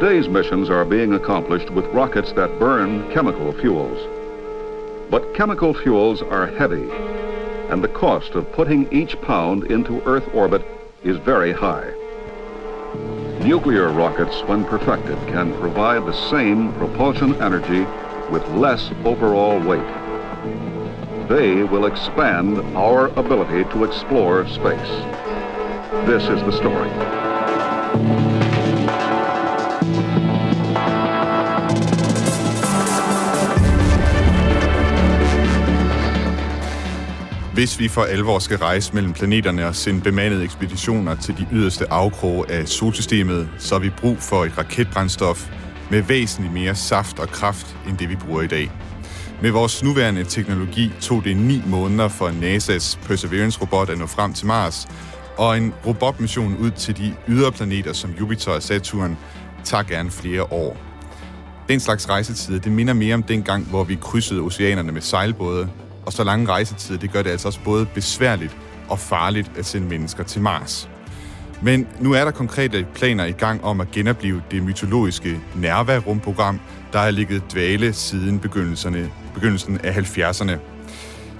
Today's missions are being accomplished with rockets that burn chemical fuels. But chemical fuels are heavy, and the cost of putting each pound into Earth orbit is very high. Nuclear rockets, when perfected, can provide the same propulsion energy with less overall weight. They will expand our ability to explore space. This is the story. Hvis vi for alvor skal rejse mellem planeterne og sende bemandede ekspeditioner til de yderste afkroge af solsystemet, så har vi brug for et raketbrændstof med væsentligt mere saft og kraft end det, vi bruger i dag. Med vores nuværende teknologi tog det ni måneder for NASA's Perseverance-robot at nå frem til Mars, og en robotmission ud til de ydre planeter som Jupiter og Saturn tager gerne flere år. Den slags rejsetider, det minder mere om dengang, hvor vi krydsede oceanerne med sejlbåde, og så lange rejsetider, det gør det altså også både besværligt og farligt at sende mennesker til Mars. Men nu er der konkrete planer i gang om at genopleve det mytologiske Nerva-rumprogram, der har ligget dvale siden begyndelsen af 70'erne.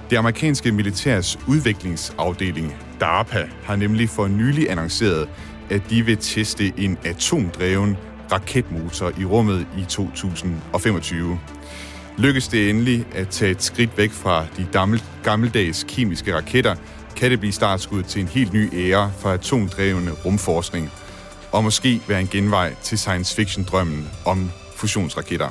Det amerikanske militærs udviklingsafdeling, DARPA, har nemlig for nylig annonceret, at de vil teste en atomdreven raketmotor i rummet i 2025. Lykkes det endelig at tage et skridt væk fra de gammeldags kemiske raketter, kan det blive startskud til en helt ny ære for atomdrevne rumforskning, og måske være en genvej til science fiction-drømmen om fusionsraketter.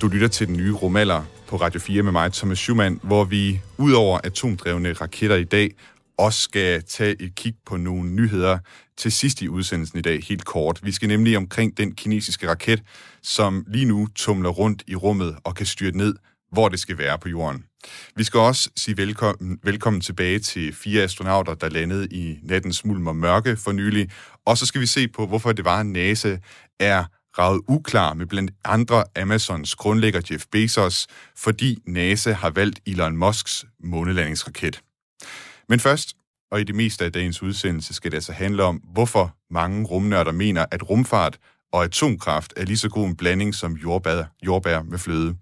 Du lytter til den nye rumalder på Radio 4 med mig, Thomas Schumann, hvor vi ud over atomdrevne raketter i dag også skal tage et kig på nogle nyheder til sidst i udsendelsen i dag, helt kort. Vi skal nemlig omkring den kinesiske raket, som lige nu tumler rundt i rummet og kan styrte ned, hvor det skal være på jorden. Vi skal også sige velkommen, velkommen tilbage til fire astronauter, der landede i nattens mulm og mørke for nylig. Og så skal vi se på, hvorfor det var, at NASA er ravet uklar med blandt andre Amazons grundlægger Jeff Bezos, fordi NASA har valgt Elon Musks månelandingsraket. Men først, og i det meste af dagens udsendelse, skal det altså handle om, hvorfor mange rumnørder mener, at rumfart og atomkraft er lige så god en blanding som jordbær, jordbær med fløde.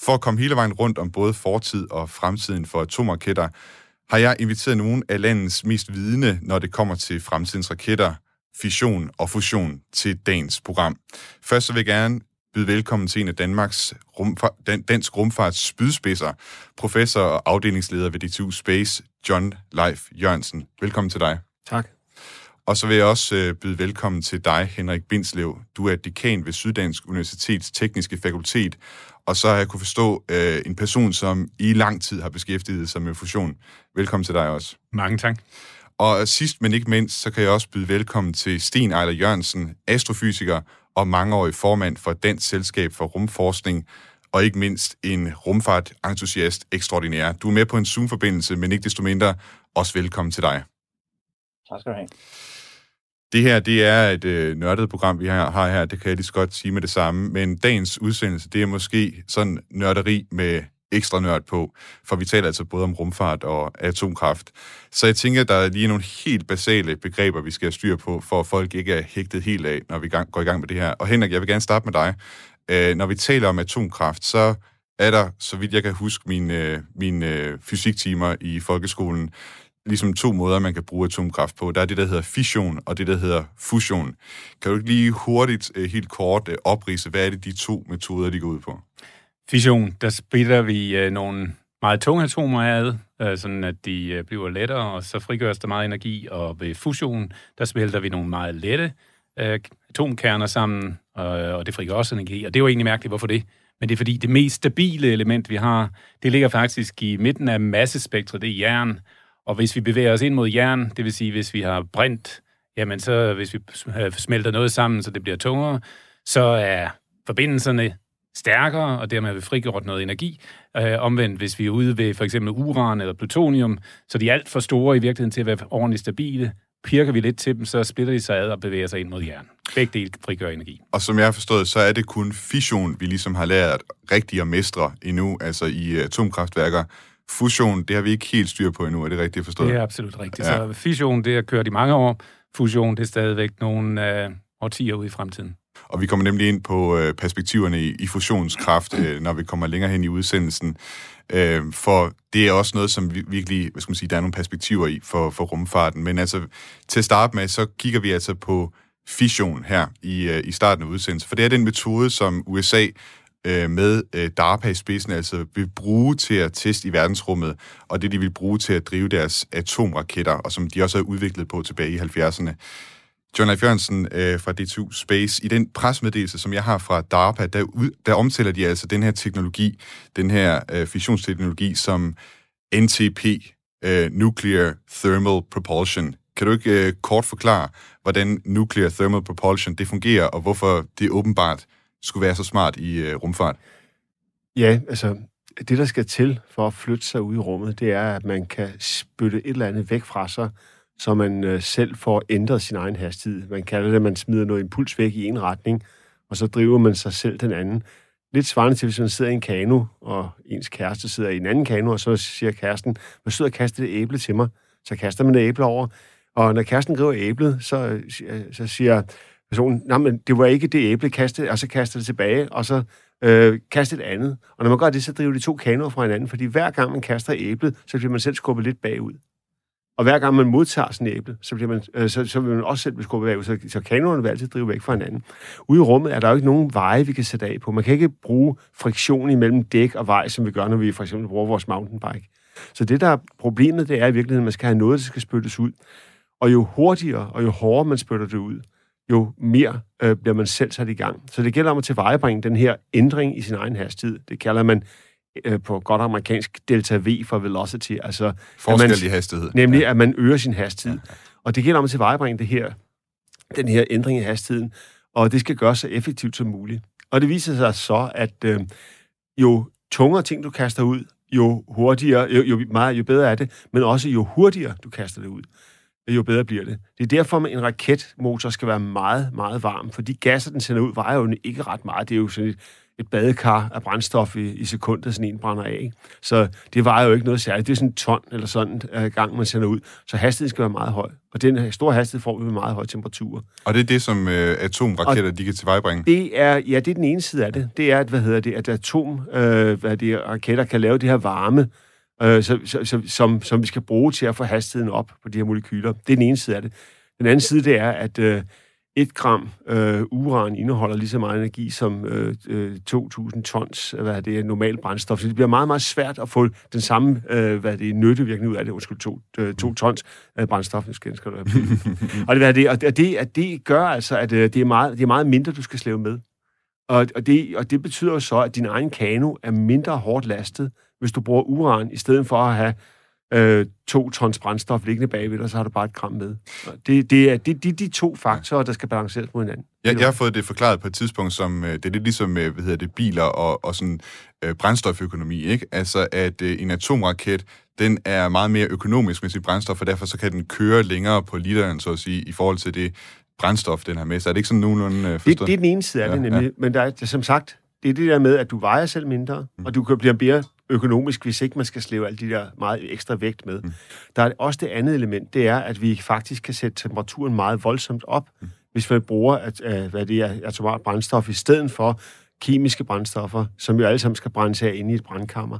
For at komme hele vejen rundt om både fortid og fremtiden for atomraketter, har jeg inviteret nogle af landets mest vidne, når det kommer til fremtidens raketter, fission og fusion til dagens program. Først så vil jeg gerne byde velkommen til en af Danmarks rumfart, dansk rumfarts spydspidser, professor og afdelingsleder ved DTU Space, John Leif Jørgensen. Velkommen til dig. Tak. Og så vil jeg også øh, byde velkommen til dig, Henrik Bindslev. Du er dekan ved Syddansk Universitets Tekniske Fakultet, og så har jeg kunne forstå øh, en person, som i lang tid har beskæftiget sig med fusion. Velkommen til dig også. Mange tak. Og sidst, men ikke mindst, så kan jeg også byde velkommen til Sten Ejler Jørgensen, astrofysiker og mangeårig formand for Dansk Selskab for Rumforskning, og ikke mindst en rumfart-entusiast ekstraordinær. Du er med på en Zoom-forbindelse, men ikke desto mindre også velkommen til dig. Tak skal du have. Det her, det er et øh, nørdet program, vi har, har her, det kan jeg lige så godt sige med det samme, men dagens udsendelse, det er måske sådan nørderi med ekstra nørd på, for vi taler altså både om rumfart og atomkraft. Så jeg tænker, der er lige nogle helt basale begreber, vi skal have styr på, for at folk ikke er hægtet helt af, når vi gang, går i gang med det her. Og Henrik, jeg vil gerne starte med dig. Øh, når vi taler om atomkraft, så er der, så vidt jeg kan huske mine, mine fysiktimer i folkeskolen, ligesom to måder, man kan bruge atomkraft på. Der er det, der hedder fission, og det, der hedder fusion. Kan du ikke lige hurtigt, øh, helt kort øh, oprise, hvad er det, de to metoder, de går ud på? Fission, der splitter vi øh, nogle meget tunge atomer ad, sådan at de bliver lettere, og så frigøres der meget energi, og ved fusion, der smelter vi nogle meget lette øh, atomkerner sammen, og, og det frigør også energi, og det er jo egentlig mærkeligt, hvorfor det? Men det er fordi, det mest stabile element, vi har, det ligger faktisk i midten af massespektret, det er jern, og hvis vi bevæger os ind mod jern, det vil sige, hvis vi har brint, jamen så hvis vi øh, smelter noget sammen, så det bliver tungere, så er forbindelserne stærkere, og dermed har vi frigjort noget energi. Øh, omvendt, hvis vi er ude ved for eksempel uran eller plutonium, så de er alt for store i virkeligheden til at være ordentligt stabile. Pirker vi lidt til dem, så splitter de sig ad og bevæger sig ind mod jern. Begge dele frigør energi. Og som jeg har forstået, så er det kun fission, vi ligesom har lært rigtigt at mestre endnu, altså i atomkraftværker. Fusion, det har vi ikke helt styr på endnu, er det rigtigt forstået? Det er absolut rigtigt. Ja. Så fission, det har kørt i mange år. Fusion, det er stadigvæk nogle, øh, årtier ude i fremtiden. Og vi kommer nemlig ind på øh, perspektiverne i, i fusionskraft, øh, når vi kommer længere hen i udsendelsen. Øh, for det er også noget, som vi virkelig, hvad skal man sige, der er nogle perspektiver i for, for rumfarten. Men altså, til at starte med, så kigger vi altså på fission her i, øh, i starten af udsendelsen. For det er den metode, som USA øh, med øh, DARPA i spidsen altså vil bruge til at teste i verdensrummet, og det de vil bruge til at drive deres atomraketter, og som de også har udviklet på tilbage i 70'erne. John Leif Jørgensen øh, fra D2 Space, i den presmeddelelse, som jeg har fra DARPA, der, ud, der omtaler de altså den her teknologi, den her øh, fissionsteknologi, som NTP, øh, Nuclear Thermal Propulsion. Kan du ikke øh, kort forklare, hvordan Nuclear Thermal Propulsion det fungerer, og hvorfor det åbenbart skulle være så smart i øh, rumfart? Ja, altså det, der skal til for at flytte sig ud i rummet, det er, at man kan spytte et eller andet væk fra sig, så man øh, selv får ændret sin egen hastighed. Man kalder det, at man smider noget impuls væk i en retning, og så driver man sig selv den anden. Lidt svarende til, hvis man sidder i en kano, og ens kæreste sidder i en anden kano, og så siger kæresten, hvad sidder og kaster det æble til mig? Så kaster man et æble over, og når kæresten griber æblet, så, øh, så siger personen, nej, men det var ikke det æble, kaste, og så kaster det tilbage, og så øh, kaste et andet. Og når man gør det, så driver de to kanoer fra hinanden, fordi hver gang man kaster æblet, så bliver man selv skubbet lidt bagud. Og hver gang man modtager sådan et æble, så, bliver man, øh, så, så vil man også selv blive skubbet bagud, så, så kanonerne vil altid drive væk fra hinanden. Ude i rummet er der jo ikke nogen veje, vi kan sætte af på. Man kan ikke bruge friktion imellem dæk og vej, som vi gør, når vi for eksempel bruger vores mountainbike. Så det, der er problemet, det er i virkeligheden, at man skal have noget, der skal spyttes ud. Og jo hurtigere og jo hårdere man spytter det ud, jo mere øh, bliver man selv sat i gang. Så det gælder om at tilvejebringe den her ændring i sin egen hastighed. Det kalder man øh, på godt amerikansk delta V for velocity. Altså, Forskel man, i hastighed. Nemlig, ja. at man øger sin hastighed. Ja. Og det gælder om at tilvejebringe det her, den her ændring i hastigheden, og det skal gøres så effektivt som muligt. Og det viser sig så, at øh, jo tungere ting, du kaster ud, jo hurtigere, jo, jo, meget, jo bedre er det, men også jo hurtigere du kaster det ud jo bedre bliver det. Det er derfor, at en raketmotor skal være meget, meget varm, for de gasser, den sender ud, vejer jo ikke ret meget. Det er jo sådan et, et badekar af brændstof i, i sekundet, sådan en brænder af. Ikke? Så det vejer jo ikke noget særligt. Det er sådan en ton eller sådan uh, gang, man sender ud. Så hastigheden skal være meget høj. Og den store hastighed får vi med meget høje temperaturer. Og det er det, som uh, atomraketter, og de kan tilvejebringe? Det er, ja, det er den ene side af det. Det er, at, hvad hedder det, at atom, uh, hvad det, raketter kan lave det her varme, øh, så, så, så, som, som vi skal bruge til at få hastigheden op på de her molekyler. Det er den ene side af det. Den anden side, det er, at øh, et gram øh, uran indeholder lige så meget energi som øh, 2.000 tons hvad det er, normalt brændstof. Så det bliver meget, meget svært at få den samme øh, hvad det er, nyttevirkning ud af det. Undskyld, to, øh, to tons øh, brændstof. Skal, skal du og, det, det, og det, at det gør altså, at øh, det, er meget, det er meget mindre, du skal slæve med. Og, og, det, og det betyder så, at din egen kano er mindre hårdt lastet, hvis du bruger uran, i stedet for at have øh, to tons brændstof liggende bagved dig, så har du bare et gram med. Det, det er de, de, de to faktorer, der skal balanceres mod hinanden. Jeg, jeg har fået det forklaret på et tidspunkt, som øh, det er lidt ligesom med hvad hedder det, biler og, og sådan, øh, brændstoføkonomi. Ikke? Altså, at øh, en atomraket, den er meget mere økonomisk med sit brændstof, og derfor så kan den køre længere på literen, så at sige, i forhold til det brændstof, den har med sig. Er det ikke sådan nogenlunde øh, forstået? Det, det er den ene side af ja, det nemlig. Ja. Men der er, som sagt, det er det der med, at du vejer selv mindre, mm. og du kan blive mere økonomisk, hvis ikke man skal slæve alle de der meget ekstra vægt med. Mm. Der er også det andet element, det er, at vi faktisk kan sætte temperaturen meget voldsomt op, mm. hvis vi bruger at, uh, hvad det er, atomart brændstof i stedet for kemiske brændstoffer, som jo alle sammen skal brændes af inde i et brandkammer.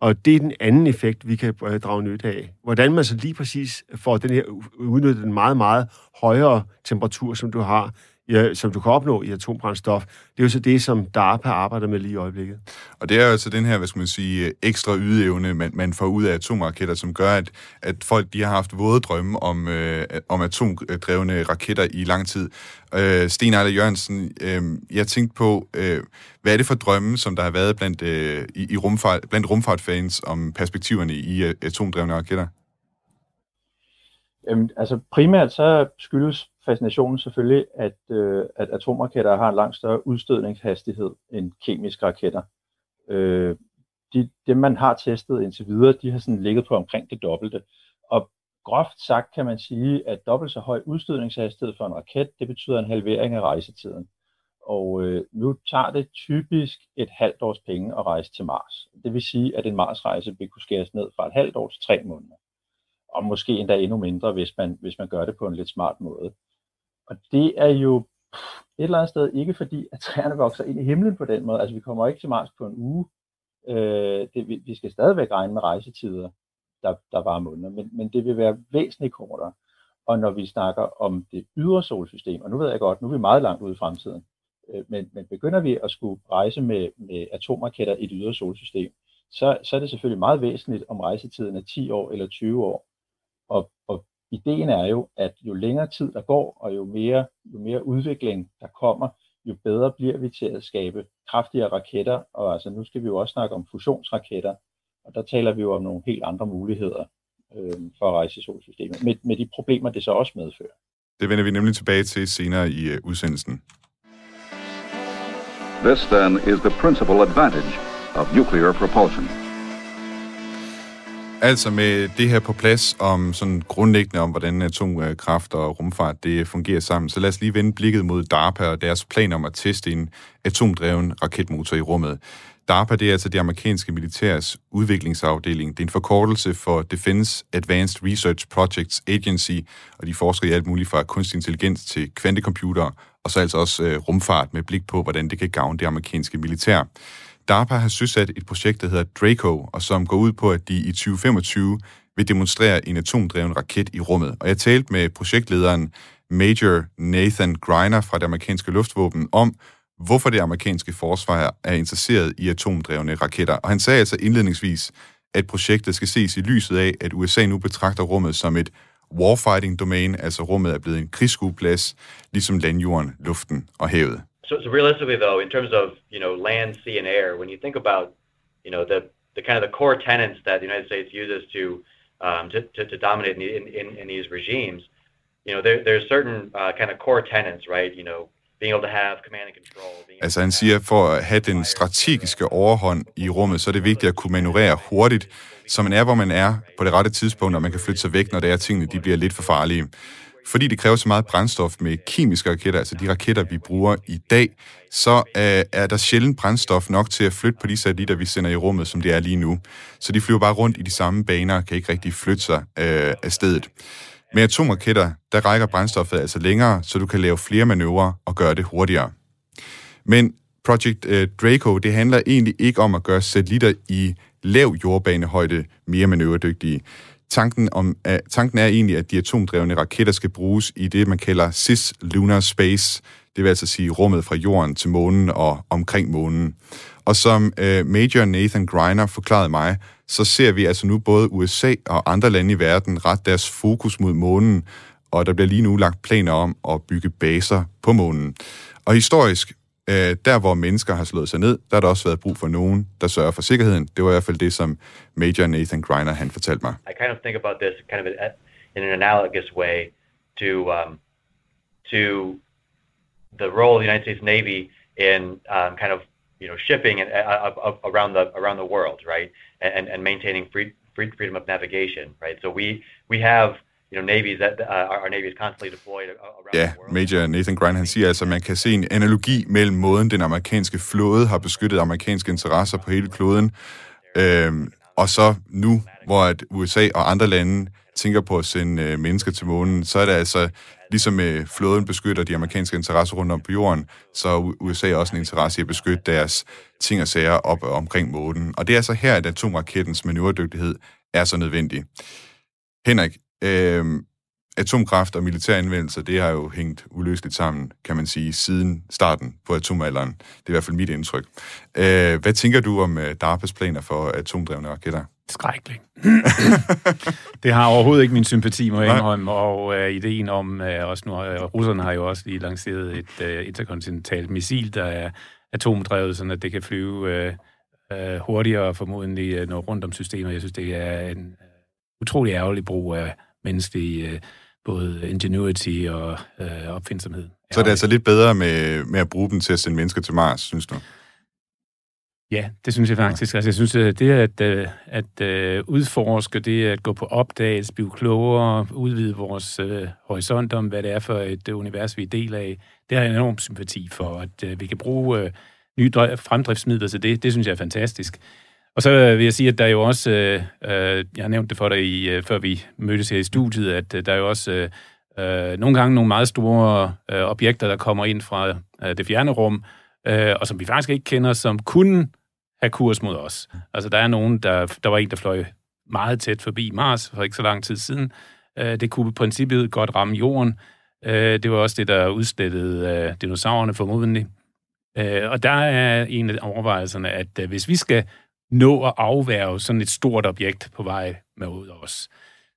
Og det er den anden effekt, vi kan uh, drage nytte af. Hvordan man så lige præcis får den her udnyttet den meget, meget højere temperatur, som du har, ja, som du kan opnå i atombrændstof, det er jo så det, som DARPA arbejder med lige i øjeblikket. Og det er jo altså den her, hvad skal man sige, ekstra ydeevne, man, man får ud af atomraketter, som gør, at, at folk de har haft våde drømme om, øh, om atomdrevne raketter i lang tid. Øh, Sten Ejler Jørgensen, øh, jeg tænkte på, øh, hvad er det for drømme, som der har været blandt, øh, i, i rumfart, blandt rumfartfans om perspektiverne i uh, atomdrevne raketter? Jamen, altså primært så skyldes fascinationen selvfølgelig, at, øh, at atomraketter har en langt større udstødningshastighed end kemiske raketter. Øh, de, dem, man har testet indtil videre, de har sådan ligget på omkring det dobbelte. Og groft sagt kan man sige, at dobbelt så høj udstødningshastighed for en raket, det betyder en halvering af rejsetiden. Og øh, nu tager det typisk et halvt års penge at rejse til Mars. Det vil sige, at en Mars-rejse vil kunne skæres ned fra et halvt år til tre måneder. Og måske endda endnu mindre, hvis man, hvis man gør det på en lidt smart måde. Og det er jo Et eller andet sted, ikke fordi, at træerne vokser ind i himlen på den måde. Altså, vi kommer ikke til Mars på en uge. Øh, det, vi, vi skal stadigvæk regne med rejsetider, der, der var måneder, men, men det vil være væsentligt kortere. Og når vi snakker om det ydre solsystem, og nu ved jeg godt, nu er vi meget langt ude i fremtiden, øh, men, men begynder vi at skulle rejse med, med atomraketter i det ydre solsystem, så, så er det selvfølgelig meget væsentligt, om rejsetiden er 10 år eller 20 år. Og, og ideen er jo, at jo længere tid der går, og jo mere, jo mere udvikling der kommer, jo bedre bliver vi til at skabe kraftigere raketter. Og altså nu skal vi jo også snakke om fusionsraketter, og der taler vi jo om nogle helt andre muligheder øh, for at rejse i solsystemet, med, med de problemer, det så også medfører. Det vender vi nemlig tilbage til senere i uh, udsendelsen. This then is the principal advantage of nuclear propulsion. Altså med det her på plads om sådan grundlæggende om, hvordan øh, atomkraft øh, og rumfart det fungerer sammen, så lad os lige vende blikket mod DARPA og deres plan om at teste en atomdreven raketmotor i rummet. DARPA, det er altså det amerikanske militærs udviklingsafdeling. Det er en forkortelse for Defense Advanced Research Projects Agency, og de forsker i alt muligt fra kunstig intelligens til kvantecomputer, og så altså også øh, rumfart med blik på, hvordan det kan gavne det amerikanske militær. DARPA har søsat et projekt, der hedder Draco, og som går ud på, at de i 2025 vil demonstrere en atomdreven raket i rummet. Og jeg talte med projektlederen Major Nathan Griner fra det amerikanske luftvåben om, hvorfor det amerikanske forsvar er interesseret i atomdrevne raketter. Og han sagde altså indledningsvis, at projektet skal ses i lyset af, at USA nu betragter rummet som et warfighting-domæne, altså rummet er blevet en krigsskueplads, ligesom landjorden, luften og havet. So, so realistically, though, in terms of you know land, sea, and air, when you think about you know the the kind of the core tenets that the United States uses to um, to, to, to dominate in, in, in these regimes, you know there, there's certain uh, kind of core tenets, right? You know, being able to have command and control. Altså han siger, for at have den strategiske overhånd i rummet, så er det vigtigt at kunne manøvrere hurtigt, så man er, hvor man er på det rette tidspunkt, og man kan flytte sig væk, når det er tingene, de bliver lidt for farlige. Fordi det kræver så meget brændstof med kemiske raketter, altså de raketter, vi bruger i dag, så øh, er der sjældent brændstof nok til at flytte på de satellitter, vi sender i rummet, som det er lige nu. Så de flyver bare rundt i de samme baner og kan ikke rigtig flytte sig øh, af stedet. Med atomraketter, der rækker brændstoffet altså længere, så du kan lave flere manøvrer og gøre det hurtigere. Men Project øh, Draco, det handler egentlig ikke om at gøre satellitter i lav jordbanehøjde mere manøvredygtige. Tanken, om, at, tanken er egentlig, at de atomdrevne raketter skal bruges i det, man kalder cis-lunar space, det vil altså sige rummet fra jorden til månen og omkring månen. Og som uh, Major Nathan Griner forklarede mig, så ser vi altså nu både USA og andre lande i verden ret deres fokus mod månen, og der bliver lige nu lagt planer om at bygge baser på månen. Og historisk, øh, der hvor mennesker har slået sig ned, der har der også været brug for nogen, der sørger for sikkerheden. Det var i hvert fald det, som Major Nathan Griner han fortalte mig. I kind of think about this kind of in an analogous way to um, to the role of the United States Navy in um, kind of you know shipping and, uh, uh, uh around the around the world, right, and and maintaining free, free freedom of navigation, right. So we we have you know, navies that uh, our navy is constantly deployed around ja. Major Nathan Grine, han siger altså, at man kan se en analogi mellem måden, den amerikanske flåde har beskyttet amerikanske interesser på hele kloden, øhm, og så nu, hvor at USA og andre lande tænker på at sende øh, mennesker til månen, så er det altså, ligesom med flåden beskytter de amerikanske interesser rundt om på jorden, så er USA også en interesse i at beskytte deres ting og sager op omkring månen. Og det er altså her, at atomrakettens manøvredygtighed er så nødvendig. Henrik, øh, atomkraft og militær anvendelse, det har jo hængt uløseligt sammen, kan man sige, siden starten på atomalderen. Det er i hvert fald mit indtryk. Øh, hvad tænker du om uh, DARPA's planer for atomdrevne raketter? Skrækkeligt. det har overhovedet ikke min sympati, må jeg indrømme, og uh, ideen om, uh, også nu, uh, russerne har jo også lige lanceret et uh, interkontinentalt missil, der er atomdrevet, sådan at det kan flyve uh, uh, hurtigere og formodentlig uh, nå rundt om systemet. Jeg synes, det er en uh, utrolig ærgerlig brug af menneskelig uh, både ingenuity og uh, opfindsomhed. Så er det altså lidt bedre med, med at bruge dem til at sende mennesker til Mars, synes du? Ja, det synes jeg faktisk. Altså, jeg synes, at det at, at, at udforske, det at gå på opdagelse, blive klogere, udvide vores uh, horisont om, hvad det er for et univers, vi er del af, det har jeg enorm sympati for, at uh, vi kan bruge uh, nye fremdriftsmidler til det. Det synes jeg er fantastisk. Og så vil jeg sige, at der er jo også, øh, øh jeg har nævnt det for dig, i, øh, før vi mødtes her i studiet, at øh, der er jo også Øh, nogle gange nogle meget store øh, objekter, der kommer ind fra øh, det fjerne rum, øh, og som vi faktisk ikke kender, som kunne have kurs mod os. Altså, der er nogen, der, der var en, der fløj meget tæt forbi Mars for ikke så lang tid siden. Øh, det kunne i princippet godt ramme jorden. Øh, det var også det, der udslettede øh, dinosaurerne formodentlig. Øh, og der er en af overvejelserne, at øh, hvis vi skal nå at afværge sådan et stort objekt på vej med ud os,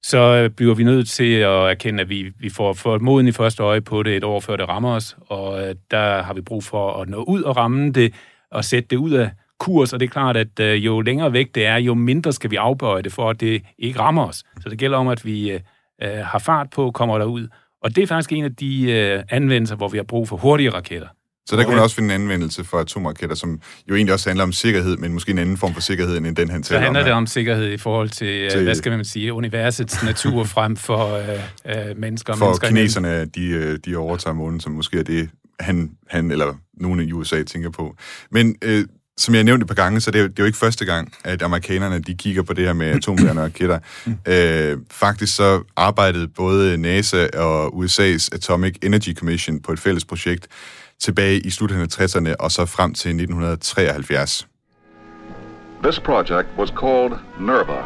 så øh, bliver vi nødt til at erkende, at vi, vi får, får moden i første øje på det et år før det rammer os, og øh, der har vi brug for at nå ud og ramme det, og sætte det ud af kurs, og det er klart, at øh, jo længere væk det er, jo mindre skal vi afbøje det, for at det ikke rammer os. Så det gælder om, at vi øh, har fart på, kommer derud, og det er faktisk en af de øh, anvendelser, hvor vi har brug for hurtige raketter. Så der kunne man også finde en anvendelse for atomraketter, som jo egentlig også handler om sikkerhed, men måske en anden form for sikkerhed, end den han taler om Så handler om det om sikkerhed i forhold til, øh, til hvad skal man sige, universets natur frem for øh, øh, mennesker for mennesker. For kineserne, de, øh, de overtager månen, som måske er det, han, han eller nogen i USA tænker på. Men øh, som jeg nævnte et par gange, så det er, jo, det er jo ikke første gang, at amerikanerne de kigger på det her med atombærende raketter. øh, faktisk så arbejdede både NASA og USA's Atomic Energy Commission på et fælles projekt tilbage i slutningen af 60'erne og så frem til 1973. This project was called NERVA,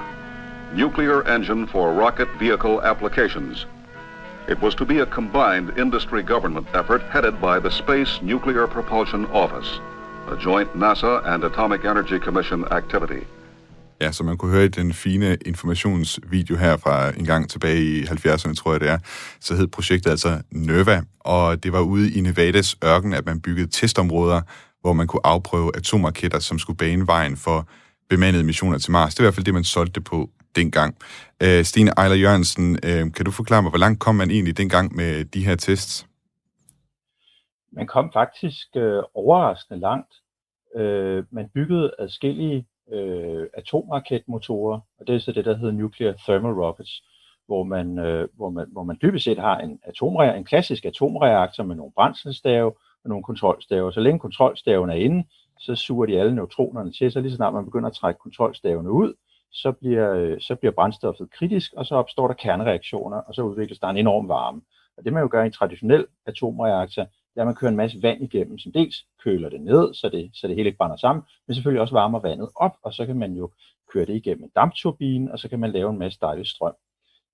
Nuclear Engine for Rocket Vehicle Applications. It was to be a combined industry government effort headed by the Space Nuclear Propulsion Office a joint NASA and Atomic Energy Commission activity. Ja, som man kunne høre i den fine informationsvideo her fra en gang tilbage i 70'erne, tror jeg det er, så hed projektet altså NERVA, og det var ude i Nevadas ørken, at man byggede testområder, hvor man kunne afprøve atomraketter, som skulle bane vejen for bemandede missioner til Mars. Det er i hvert fald det, man solgte det på dengang. Øh, Stine Ejler Jørgensen, øh, kan du forklare mig, hvor langt kom man egentlig dengang med de her tests? Man kom faktisk øh, overraskende langt. Øh, man byggede adskillige øh, atomraketmotorer, og det er så det, der hedder nuclear thermal rockets, hvor man, øh, hvor man, hvor man dybest set har en, atomre- en klassisk atomreaktor med nogle brændselstave og nogle kontrolstave. Så længe kontrolstaven er inde, så suger de alle neutronerne til, så lige så snart man begynder at trække kontrolstavene ud, så bliver, øh, så bliver brændstoffet kritisk, og så opstår der kernereaktioner, og så udvikles der en enorm varme. Og det man jo gør i en traditionel atomreaktor, det er, at man kører en masse vand igennem, som dels køler det ned, så det, så det hele ikke brænder sammen, men selvfølgelig også varmer vandet op, og så kan man jo køre det igennem en dampturbine, og så kan man lave en masse dejlig strøm.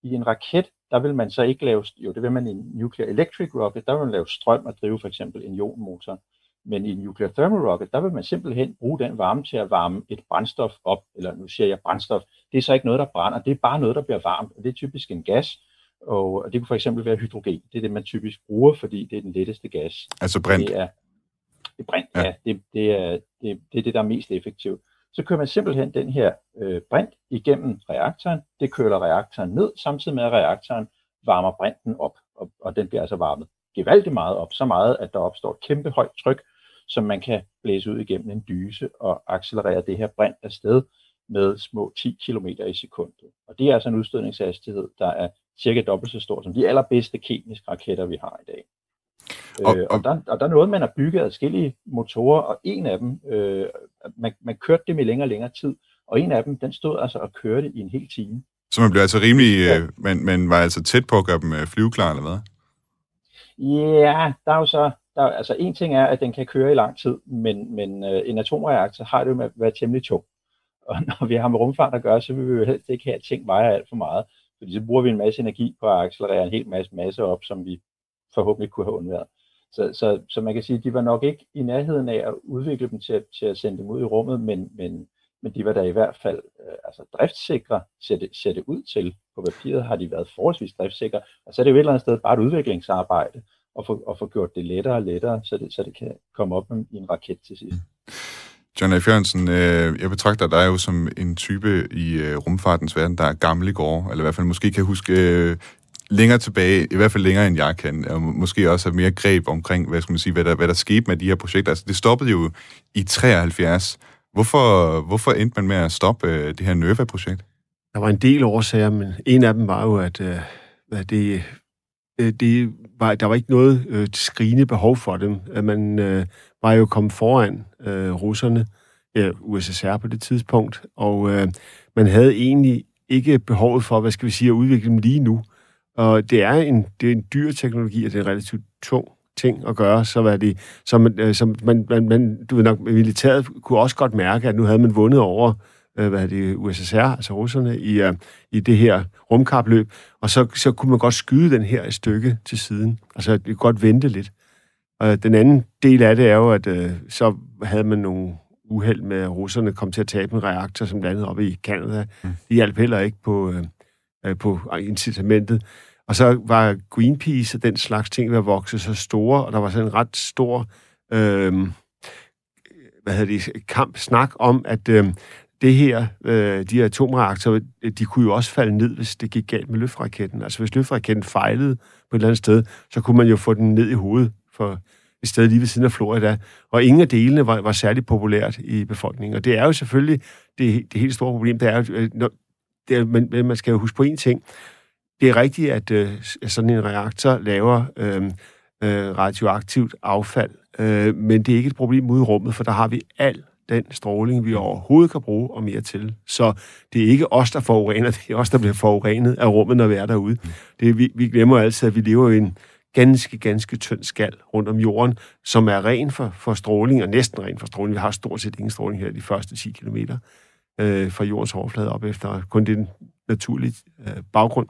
I en raket, der vil man så ikke lave, jo det vil man i en nuclear electric rocket, der vil man lave strøm og drive for eksempel en ionmotor. Men i en nuclear thermal rocket, der vil man simpelthen bruge den varme til at varme et brændstof op, eller nu siger jeg brændstof, det er så ikke noget, der brænder, det er bare noget, der bliver varmt, og det er typisk en gas, og det kunne for eksempel være hydrogen. Det er det, man typisk bruger, fordi det er den letteste gas. Altså brint? Det er, det er brint, ja. ja det, det, er, det, det er det, der er mest effektivt. Så kører man simpelthen den her øh, brint igennem reaktoren. Det køler reaktoren ned, samtidig med at reaktoren varmer brinten op. Og, og den bliver altså varmet gevaldigt meget op. Så meget, at der opstår et kæmpe højt tryk, som man kan blæse ud igennem en dyse og accelerere det her brint afsted med små 10 km i sekundet. Og det er altså en udstødningshastighed, der er cirka dobbelt så stor som de allerbedste kemiske raketter, vi har i dag. Og, øh, og, der, og der er noget, man har bygget adskillige motorer, og en af dem, øh, man, man kørte dem i længere og længere tid, og en af dem, den stod altså og kørte i en hel time. Så man blev altså rimelig, ja. øh, man, man var altså tæt på at gøre dem øh, flyveklar, eller hvad? Ja, der er jo så, der, altså en ting er, at den kan køre i lang tid, men, men øh, en atomreaktor har det jo med at være temmelig tung. Og når vi har med rumfart at gøre, så vil vi jo helst ikke have, at ting vejer alt for meget. Fordi så bruger vi en masse energi på at accelerere en hel masse masse op, som vi forhåbentlig kunne have undværet. Så, så, så man kan sige, at de var nok ikke i nærheden af at udvikle dem til, at, til at sende dem ud i rummet, men, men, men de var da i hvert fald øh, altså driftssikre, ser det, ser det ud til. På papiret har de været forholdsvis driftssikre, og så er det jo et eller andet sted bare et udviklingsarbejde, at få, at få gjort det lettere og lettere, så det, så det kan komme op i en raket til sidst. Mm. John F. Jørgensen, øh, jeg betragter dig jo som en type i øh, rumfartens verden, der er gammel i går, eller i hvert fald måske kan huske øh, længere tilbage, i hvert fald længere end jeg kan, og måske også have mere greb omkring, hvad skal man sige, hvad der, hvad der skete med de her projekter. Altså, det stoppede jo i 73. Hvorfor, hvorfor endte man med at stoppe øh, det her NERVA-projekt? Der var en del årsager, men en af dem var jo, at, øh, at det, øh, det var, der var ikke noget øh, skrigende behov for dem. At man øh, var jo kommet foran øh, russerne, øh, USSR på det tidspunkt, og øh, man havde egentlig ikke behovet for, hvad skal vi sige, at udvikle dem lige nu. Og det er en, det er en dyr teknologi, og det er en relativt tung ting at gøre, så var det, som, man, øh, som man, man, man, du ved nok, militæret kunne også godt mærke, at nu havde man vundet over øh, hvad er det, USSR, altså russerne, i, uh, i det her rumkapløb, og så, så kunne man godt skyde den her et stykke til siden. Altså, det kunne godt vente lidt. Og den anden del af det er jo, at uh, så havde man nogle uheld med, at russerne kom til at tabe en reaktor, som landede oppe i Canada. Mm. Det hjalp heller ikke på, uh, på incitamentet. Og så var Greenpeace og den slags ting ved at vokse så store, og der var sådan en ret stor øh, hvad hedder det, kamp, snak om, at øh, det her, øh, de her atomreaktorer, de kunne jo også falde ned, hvis det gik galt med løftraketten. Altså hvis løftraketten fejlede på et eller andet sted, så kunne man jo få den ned i hovedet for et sted lige ved siden af Florida. Og ingen af delene var, var særlig populært i befolkningen. Og det er jo selvfølgelig det, det helt store problem, det er jo, øh, når, det er, men man skal jo huske på en ting. Det er rigtigt, at øh, sådan en reaktor laver øh, øh, radioaktivt affald, øh, men det er ikke et problem ude i rummet, for der har vi al den stråling, vi overhovedet kan bruge og mere til. Så det er ikke os, der forurener, det er os, der bliver forurenet af rummet, når vi er derude. Det, vi, vi glemmer altid, at vi lever i en ganske, ganske tynd skal rundt om jorden, som er ren for, for stråling, og næsten ren for stråling. Vi har stort set ingen stråling her de første 10 km øh, fra jordens overflade op efter kun det naturlige øh, baggrund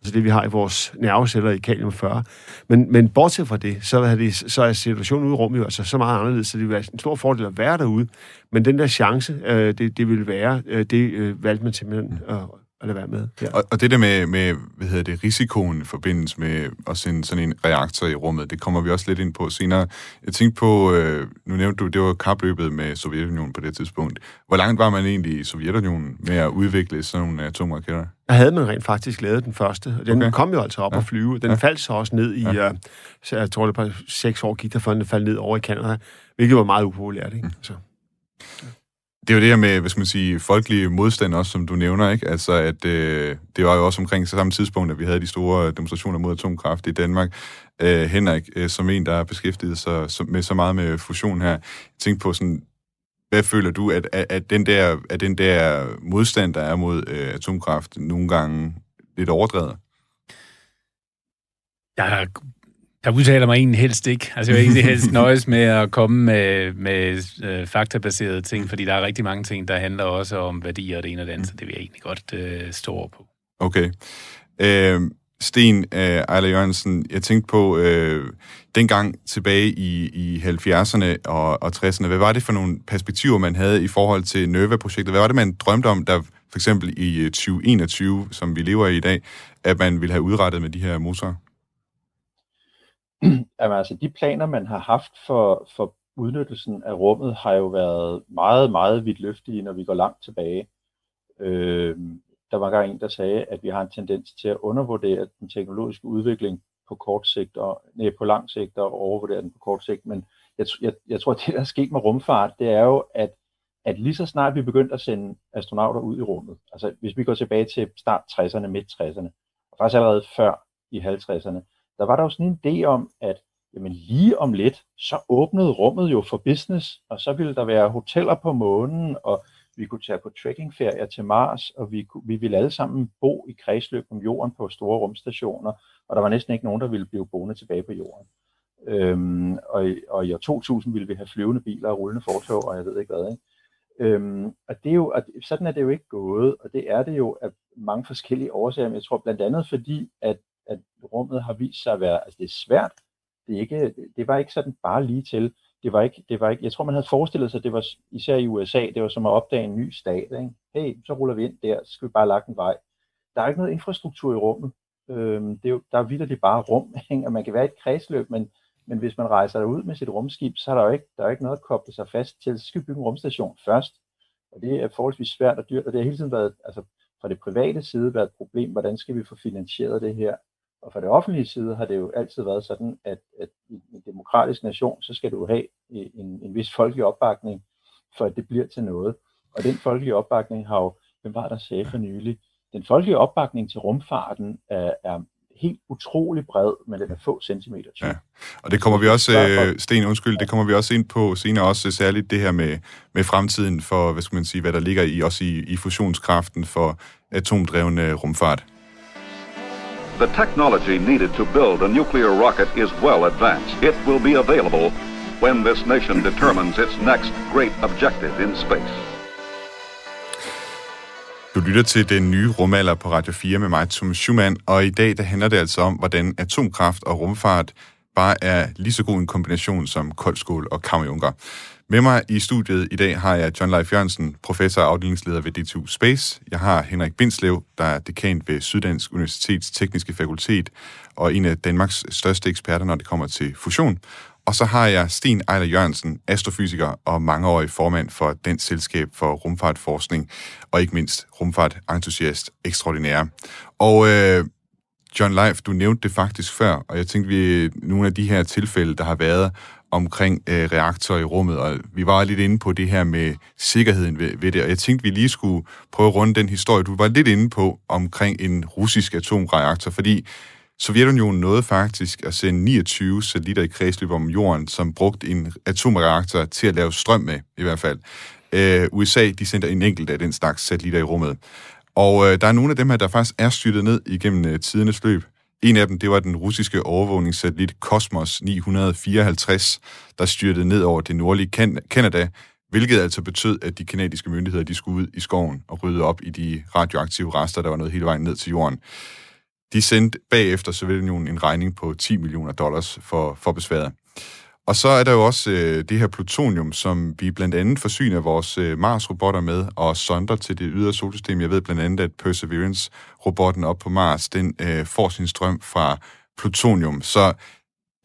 altså det, vi har i vores nerveceller i kalium 40. Men, men bortset fra det, så er, det, så er situationen ude i rummet jo altså så meget anderledes, så det vil være en stor fordel at være derude. Men den der chance, øh, det, det vil være, øh, det øh, valgte man simpelthen øh, at lade være med. Ja. Og, og det der med, med hvad hedder det, risikoen i forbindelse med at sende sådan en reaktor i rummet, det kommer vi også lidt ind på senere. Jeg tænkte på, øh, nu nævnte du, det var kapløbet med Sovjetunionen på det tidspunkt. Hvor langt var man egentlig i Sovjetunionen med at udvikle sådan nogle atomraketter? Der havde man rent faktisk lavet den første. Den okay. kom jo altså op ja. at flyve. Den ja. faldt så også ned i, ja. uh, jeg tror det var seks år gik der, før den faldt ned over i Canada, hvilket var meget upopulært. Ikke? Mm. Så. Ja det er jo det her med, hvad skal man sige, folkelig modstand også, som du nævner, ikke? Altså, at øh, det var jo også omkring samme tidspunkt, at vi havde de store demonstrationer mod atomkraft i Danmark. Øh, Henrik, øh, som en, der har beskæftiget sig med så meget med fusion her, tænk på sådan, hvad føler du, at, at, at, den, der, at den der modstand, der er mod øh, atomkraft, nogle gange lidt overdrevet? Jeg jeg udtaler mig egentlig helst ikke. Altså, jeg vil egentlig helst nøjes med at komme med, med øh, faktabaserede ting, fordi der er rigtig mange ting, der handler også om værdier og det ene og det andet, så det vil jeg egentlig godt øh, stå over på. Okay. Øh, Sten øh, Ejler Jørgensen, jeg tænkte på, øh, dengang tilbage i, i 70'erne og, og 60'erne, hvad var det for nogle perspektiver, man havde i forhold til NERVA-projektet? Hvad var det, man drømte om, der for eksempel i øh, 2021, som vi lever i i dag, at man ville have udrettet med de her motorer? Jamen, altså, de planer, man har haft for, for udnyttelsen af rummet, har jo været meget, meget vidtløftige, når vi går langt tilbage. Øh, der var engang en, der sagde, at vi har en tendens til at undervurdere den teknologiske udvikling på kort sigt og nej, på lang sigt og overvurdere den på kort sigt. Men jeg, jeg, jeg tror, at det, der er sket med rumfart, det er jo, at, at lige så snart vi begyndte at sende astronauter ud i rummet, altså hvis vi går tilbage til start 60'erne, midt 60'erne, og faktisk allerede før i 50'erne, der var der jo sådan en idé om, at jamen lige om lidt, så åbnede rummet jo for business, og så ville der være hoteller på månen, og vi kunne tage på trekkingferier til Mars, og vi, vi ville alle sammen bo i kredsløb om jorden på store rumstationer, og der var næsten ikke nogen, der ville blive boende tilbage på jorden. Øhm, og, og i år 2000 ville vi have flyvende biler og rullende fortog, og jeg ved ikke hvad. Ikke? Øhm, og det er jo, at sådan er det jo ikke gået, og det er det jo af mange forskellige årsager. Men jeg tror blandt andet fordi, at at rummet har vist sig at være, altså det er svært, det, er ikke, det var ikke sådan bare lige til, det var ikke, det var ikke, jeg tror man havde forestillet sig, at det var især i USA, det var som at opdage en ny stat, ikke? hey, så ruller vi ind der, så skal vi bare lage en vej. Der er ikke noget infrastruktur i rummet, øhm, det er jo, der er vildt bare rum, ikke? og man kan være i et kredsløb, men, men hvis man rejser ud med sit rumskib, så er der jo ikke, der er ikke noget at koble sig fast til, så skal vi bygge en rumstation først, og det er forholdsvis svært og dyrt, og det har hele tiden været, altså fra det private side været et problem, hvordan skal vi få finansieret det her, og fra det offentlige side har det jo altid været sådan, at, at i en demokratisk nation, så skal du have en, en vis folkelig opbakning, for at det bliver til noget. Og den folkelige opbakning har jo, hvem var der sagde for nylig, den folkelige opbakning til rumfarten er, er helt utrolig bred, men den er få centimeter tyk. Ja. Og det kommer vi også, øh, Sten, undskyld, det kommer vi også ind på senere, også særligt det her med, med fremtiden for, hvad skal man sige, hvad der ligger i, også i, i fusionskraften for atomdrevne rumfart. The technology needed to build a nuclear rocket is well advanced. It will be available when this nation determines its next great objective in space. Du lytter til den nye rumalder på Radio 4 med mig, Thomas Schumann, og i dag der handler det altså om, hvordan atomkraft og rumfart bare er lige så god en kombination som koldskål og kammerjunker. Med mig i studiet i dag har jeg John Leif Jørgensen, professor og afdelingsleder ved DTU Space. Jeg har Henrik Bindslev, der er dekan ved Syddansk Universitets Tekniske Fakultet og en af Danmarks største eksperter, når det kommer til fusion. Og så har jeg Sten Ejler Jørgensen, astrofysiker og mangeårig formand for Dansk Selskab for Rumfartforskning, og ikke mindst rumfartentusiast ekstraordinær. Og øh, John Leif, du nævnte det faktisk før, og jeg tænkte, vi nogle af de her tilfælde, der har været omkring øh, reaktorer i rummet, og vi var lidt inde på det her med sikkerheden ved, ved det, og jeg tænkte, vi lige skulle prøve at runde den historie, du var lidt inde på omkring en russisk atomreaktor, fordi Sovjetunionen nåede faktisk at sende 29 satellitter i kredsløb om jorden, som brugte en atomreaktor til at lave strøm med, i hvert fald. Øh, USA, de sendte en enkelt af den slags satellitter i rummet. Og øh, der er nogle af dem her, der faktisk er styrtet ned igennem øh, tidernes løb. En af dem, det var den russiske overvågningssatellit Cosmos 954, der styrtede ned over det nordlige Kanada, hvilket altså betød, at de kanadiske myndigheder de skulle ud i skoven og rydde op i de radioaktive rester, der var nået hele vejen ned til jorden. De sendte bagefter Sovjetunionen en regning på 10 millioner dollars for, for besværet. Og så er der jo også øh, det her plutonium, som vi blandt andet forsyner vores øh, Mars-robotter med, og sonder til det ydre solsystem. Jeg ved blandt andet, at Perseverance-robotten op på Mars, den øh, får sin strøm fra plutonium. Så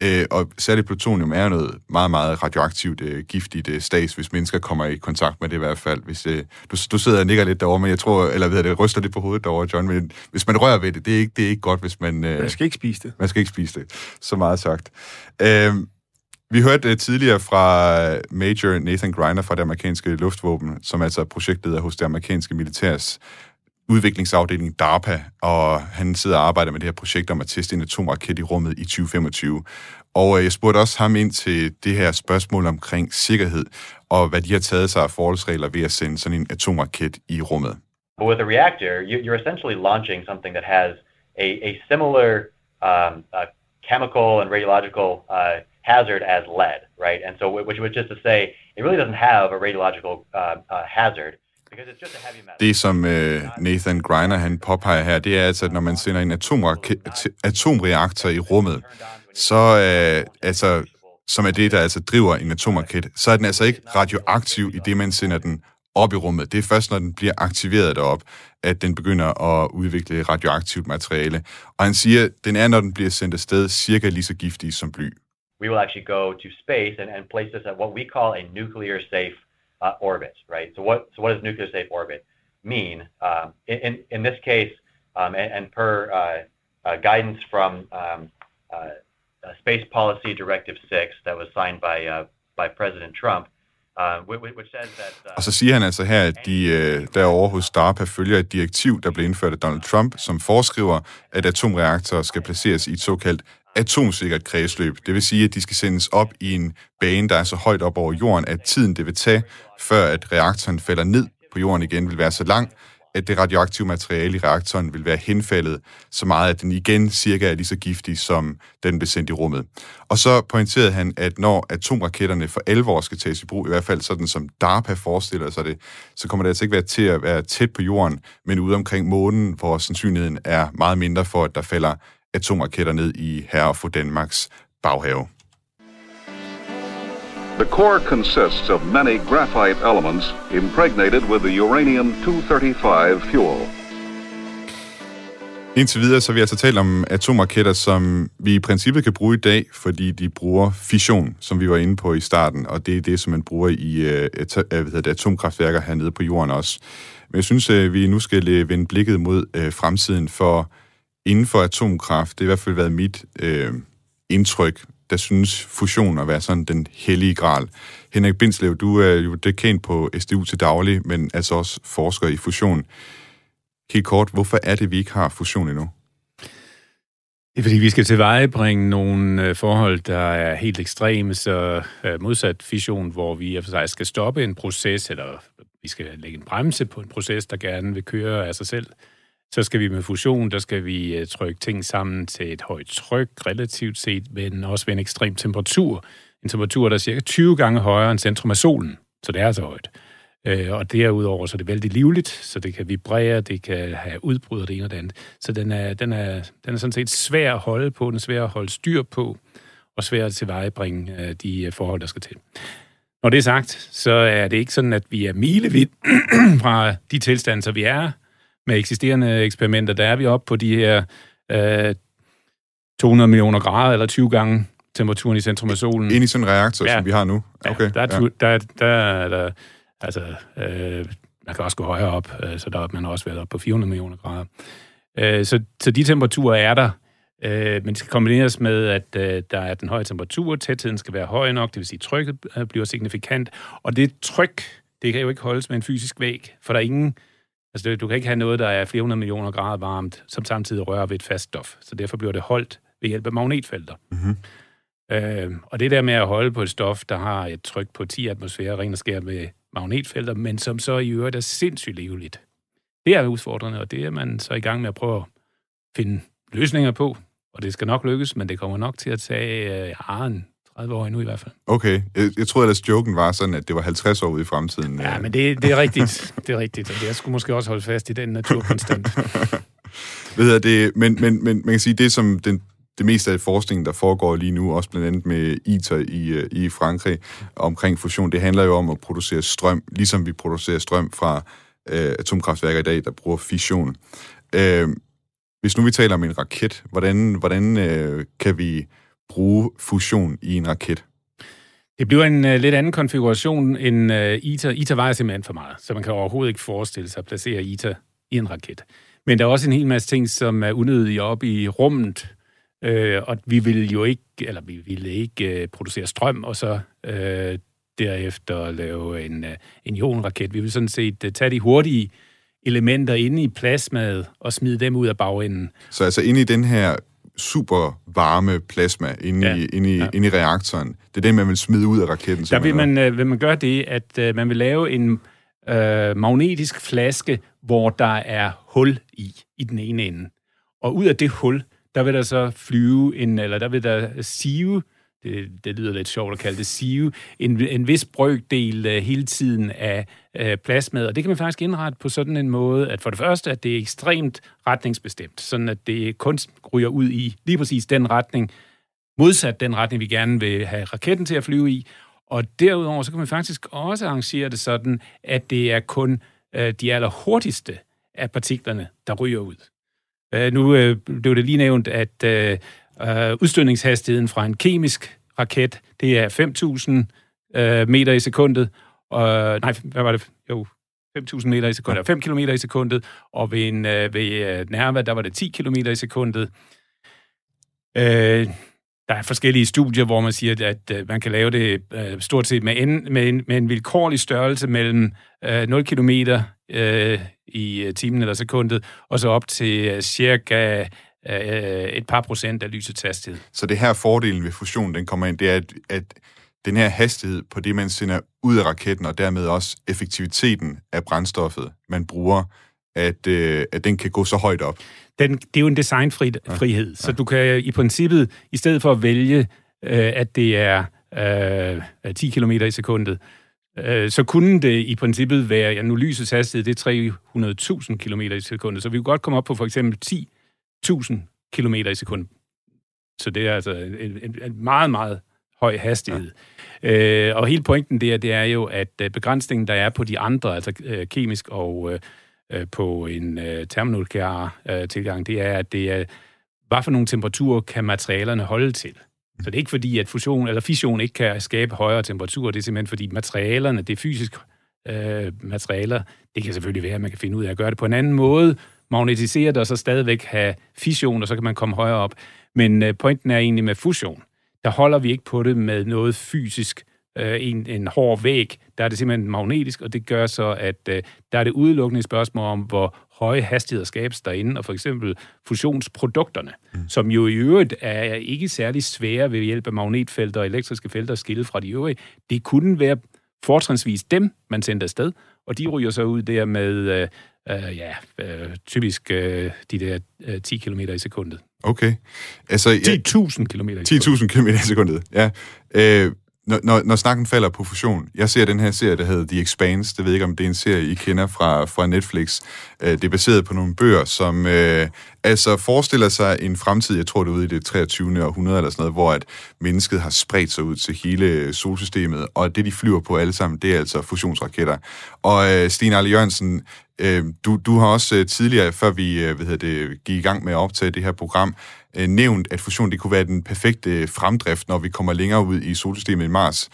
Øh, og særligt plutonium er noget meget, meget radioaktivt, øh, giftigt øh, stas, hvis mennesker kommer i kontakt med det i hvert fald. Hvis, øh, du, du sidder og nikker lidt derovre, men jeg tror, eller ved det, ryster lidt på hovedet derovre, John, men hvis man rører ved det, det er ikke, det er ikke godt, hvis man... Øh, man skal ikke spise det. Man skal ikke spise det, så meget sagt. Øh, vi hørte uh, tidligere fra øh, Major Nathan Griner fra det amerikanske luftvåben, som altså er projektleder hos det amerikanske militærs udviklingsafdeling DARPA, og han sidder og arbejder med det her projekt om at teste en atomraket i rummet i 2025. Og øh, jeg spurgte også ham ind til det her spørgsmål omkring sikkerhed, og hvad de har taget sig af forholdsregler ved at sende sådan en atomraket i rummet. With a reactor, you're essentially launching something that has a, a similar um, uh, chemical and radiological uh, hazard as lead, right? And so, which, was just to say, it really doesn't have a radiological uh, uh, hazard. Det, som øh, Nathan Griner han påpeger her, det er altså, at når man sender en atomreaktor i rummet, så øh, altså, som er det, der altså driver en atomraket, så er den altså ikke radioaktiv i det, man sender den op i rummet. Det er først, når den bliver aktiveret derop, at den begynder at udvikle radioaktivt materiale. Og han siger, at den er, når den bliver sendt afsted, cirka lige så giftig som bly. We will actually go to space and, and place this at what we call a nuclear safe uh, orbit, right? So what so what does nuclear safe orbit mean? Um, in, in this case, um, and, and, per uh, uh, guidance from um, uh, Space Policy Directive 6 that was signed by uh, by President Trump. Uh, og så siger han altså her, at de uh, derovre hos DARPA følger et direktiv, der blev indført af Donald Trump, som foreskriver, at atomreaktorer skal placeres i et såkaldt atomsikkert kredsløb. Det vil sige, at de skal sendes op i en bane, der er så højt op over jorden, at tiden det vil tage, før at reaktoren falder ned på jorden igen, vil være så lang, at det radioaktive materiale i reaktoren vil være henfaldet så meget, at den igen cirka er lige så giftig, som den blev sendt i rummet. Og så pointerede han, at når atomraketterne for alvor skal tages i brug, i hvert fald sådan som DARPA forestiller sig det, så kommer det altså ikke være til at være tæt på jorden, men ude omkring månen, hvor sandsynligheden er meget mindre for, at der falder atomraketter ned i herre for Danmarks baghave. The core consists of many graphite elements impregnated with the uranium-235 fuel. Indtil videre så har vi altså talt om atomraketter, som vi i princippet kan bruge i dag, fordi de bruger fission, som vi var inde på i starten, og det er det, som man bruger i uh, at, hvad hedder det, atomkraftværker hernede på jorden også. Men jeg synes, at vi nu skal vende blikket mod uh, fremtiden, for inden for atomkraft, det har i hvert fald været mit øh, indtryk, der synes fusion at være sådan den hellige gral. Henrik Bindslev, du er jo kendt på SDU til daglig, men altså også forsker i fusion. Helt kort, hvorfor er det, vi ikke har fusion endnu? Det er fordi, vi skal tilvejebringe nogle øh, forhold, der er helt ekstreme, så øh, modsat fission, hvor vi for sig skal stoppe en proces, eller vi skal lægge en bremse på en proces, der gerne vil køre af sig selv, så skal vi med fusion, der skal vi øh, trykke ting sammen til et højt tryk, relativt set, men også ved en ekstrem temperatur. En temperatur, der er cirka 20 gange højere end centrum af solen, så det er så højt. Øh, og derudover så er det vældig livligt, så det kan vibrere, det kan have udbrud og det ene og det andet. Så den er, den er, den er sådan set svær at holde på, den er svær at holde styr på, og svær at tilvejebringe øh, de forhold, der skal til. Når det er sagt, så er det ikke sådan, at vi er milevidt fra de tilstande, så vi er med eksisterende eksperimenter. Der er vi oppe på de her øh, 200 millioner grader, eller 20 gange temperaturen i centrum af solen. Ind i sådan en reaktor, ja. som vi har nu? Okay. Ja, der, er, ja. der, der, der, altså, øh, man kan også gå højere op, øh, så der man har også været op på 400 millioner grader. Øh, så, så de temperaturer er der, øh, men det skal kombineres med, at øh, der er den høje temperatur, tætheden skal være høj nok, det vil sige, trykket øh, bliver signifikant, og det tryk, det kan jo ikke holdes med en fysisk væg, for der er ingen, altså du kan ikke have noget, der er flere hundrede millioner grader varmt, som samtidig rører ved et fast stof, så derfor bliver det holdt ved hjælp af magnetfelter. Mm-hmm. Øh, og det der med at holde på et stof, der har et tryk på 10 atmosfære, ren og skær med magnetfelter, men som så i øvrigt er sindssygt leveligt. Det er udfordrende, og det er man så i gang med at prøve at finde løsninger på, og det skal nok lykkes, men det kommer nok til at tage øh, ja, en 30 år endnu i hvert fald. Okay. Jeg, jeg troede ellers, joken var sådan, at det var 50 år ude i fremtiden. Ja, men det, det er rigtigt. Det er rigtigt, og det, jeg skulle måske også holde fast i den naturkonstant. Ved det, men, men, men man kan sige, det som den, det meste af forskningen, der foregår lige nu, også blandt andet med ITER i, øh, i Frankrig, omkring fusion, det handler jo om at producere strøm, ligesom vi producerer strøm fra øh, atomkraftværker i dag, der bruger fission. Øh, hvis nu vi taler om en raket, hvordan, hvordan øh, kan vi bruge fusion i en raket? Det bliver en uh, lidt anden konfiguration end uh, ITER. ITER vejer simpelthen for meget, så man kan overhovedet ikke forestille sig at placere ITER i en raket. Men der er også en hel masse ting, som er unødige op i rummet, øh, og vi vil jo ikke, eller vi ville ikke øh, producere strøm, og så øh, derefter lave en, øh, en ionraket. Vi vil sådan set øh, tage de hurtige elementer inde i plasmaet og smide dem ud af bagenden. Så altså inde i den her super varme plasma inde, ja. i, inde, i, ja. inde i reaktoren, det er det, man vil smide ud af raketten? Der vil man, øh, vil man gøre det, at øh, man vil lave en øh, magnetisk flaske, hvor der er hul i, i den ene ende. Og ud af det hul, der vil der så flyve en, eller der vil der sive, det, det lyder lidt sjovt at kalde det sive, en, en vis brøkdel uh, hele tiden af uh, plasmaet, og det kan man faktisk indrette på sådan en måde, at for det første, at det er ekstremt retningsbestemt, sådan at det kun ryger ud i lige præcis den retning, modsat den retning, vi gerne vil have raketten til at flyve i, og derudover, så kan man faktisk også arrangere det sådan, at det er kun uh, de allerhurtigste af partiklerne, der ryger ud. Uh, nu uh, blev det lige nævnt, at uh, uh, udstødningshastigheden fra en kemisk raket, det er 5.000 uh, meter i sekundet. Uh, nej, hvad var det? Jo, 5.000 meter i sekundet, 5 km i sekundet, og ved, en, uh, ved uh, Nerva, der var det 10 km i sekundet. Uh, der er forskellige studier, hvor man siger, at uh, man kan lave det uh, stort set med en, med, en, med en vilkårlig størrelse mellem uh, 0 km uh, i timen eller sekundet, og så op til cirka uh, et par procent af lysets hastighed. Så det her fordelen ved fusion, den kommer ind, det er, at, at den her hastighed på det, man sender ud af raketten, og dermed også effektiviteten af brændstoffet, man bruger, at, øh, at den kan gå så højt op. Den, det er jo en designfrihed, ja. så du kan i princippet, i stedet for at vælge, øh, at det er øh, 10 km i sekundet, øh, så kunne det i princippet være, ja nu lysets hastighed, det er 300.000 km i sekundet, så vi kunne godt komme op på for eksempel 10.000 km i sekundet. Så det er altså en, en, en meget, meget høj hastighed. Ja. Øh, og hele pointen der, det er jo, at øh, begrænsningen, der er på de andre, altså øh, kemisk og øh, øh, på en øh, termonuklear øh, tilgang, det er, at det er, hvad for nogle temperaturer kan materialerne holde til? Så det er ikke fordi, at fusion eller fission ikke kan skabe højere temperaturer, det er simpelthen fordi materialerne, det er fysisk øh, materialer, det kan selvfølgelig være, at man kan finde ud af at gøre det på en anden måde, magnetisere det og så stadigvæk have fission, og så kan man komme højere op. Men øh, pointen er egentlig med fusion, der holder vi ikke på det med noget fysisk, øh, en, en hård væg. Der er det simpelthen magnetisk, og det gør så, at øh, der er det udelukkende et spørgsmål om, hvor høje hastigheder skabes derinde, og for eksempel fusionsprodukterne, mm. som jo i øvrigt er ikke særlig svære ved hjælp af magnetfelter og elektriske felter at skille fra de øvrige. Det kunne være fortrinsvis dem, man sendte afsted, og de ryger så ud der med øh, ja, øh, typisk øh, de der øh, 10 km i sekundet. Okay. Altså, 10.000 km i sekundet. 10.000 km i sekundet, ja. Øh, når, når, når snakken falder på fusion, jeg ser den her serie, der hedder The Expanse, det ved jeg ikke, om det er en serie, I kender fra, fra Netflix. Øh, det er baseret på nogle bøger, som øh, altså forestiller sig en fremtid, jeg tror det er ude i det 23. århundrede eller sådan noget, hvor at mennesket har spredt sig ud til hele solsystemet, og det, de flyver på alle sammen, det er altså fusionsraketter. Og øh, Stine Arle Jørgensen, øh, du, du har også øh, tidligere, før vi øh, hvad hedder det, gik i gang med at optage det her program, øh, nævnt, at fusion det kunne være den perfekte fremdrift, når vi kommer længere ud i solsystemet i Mars.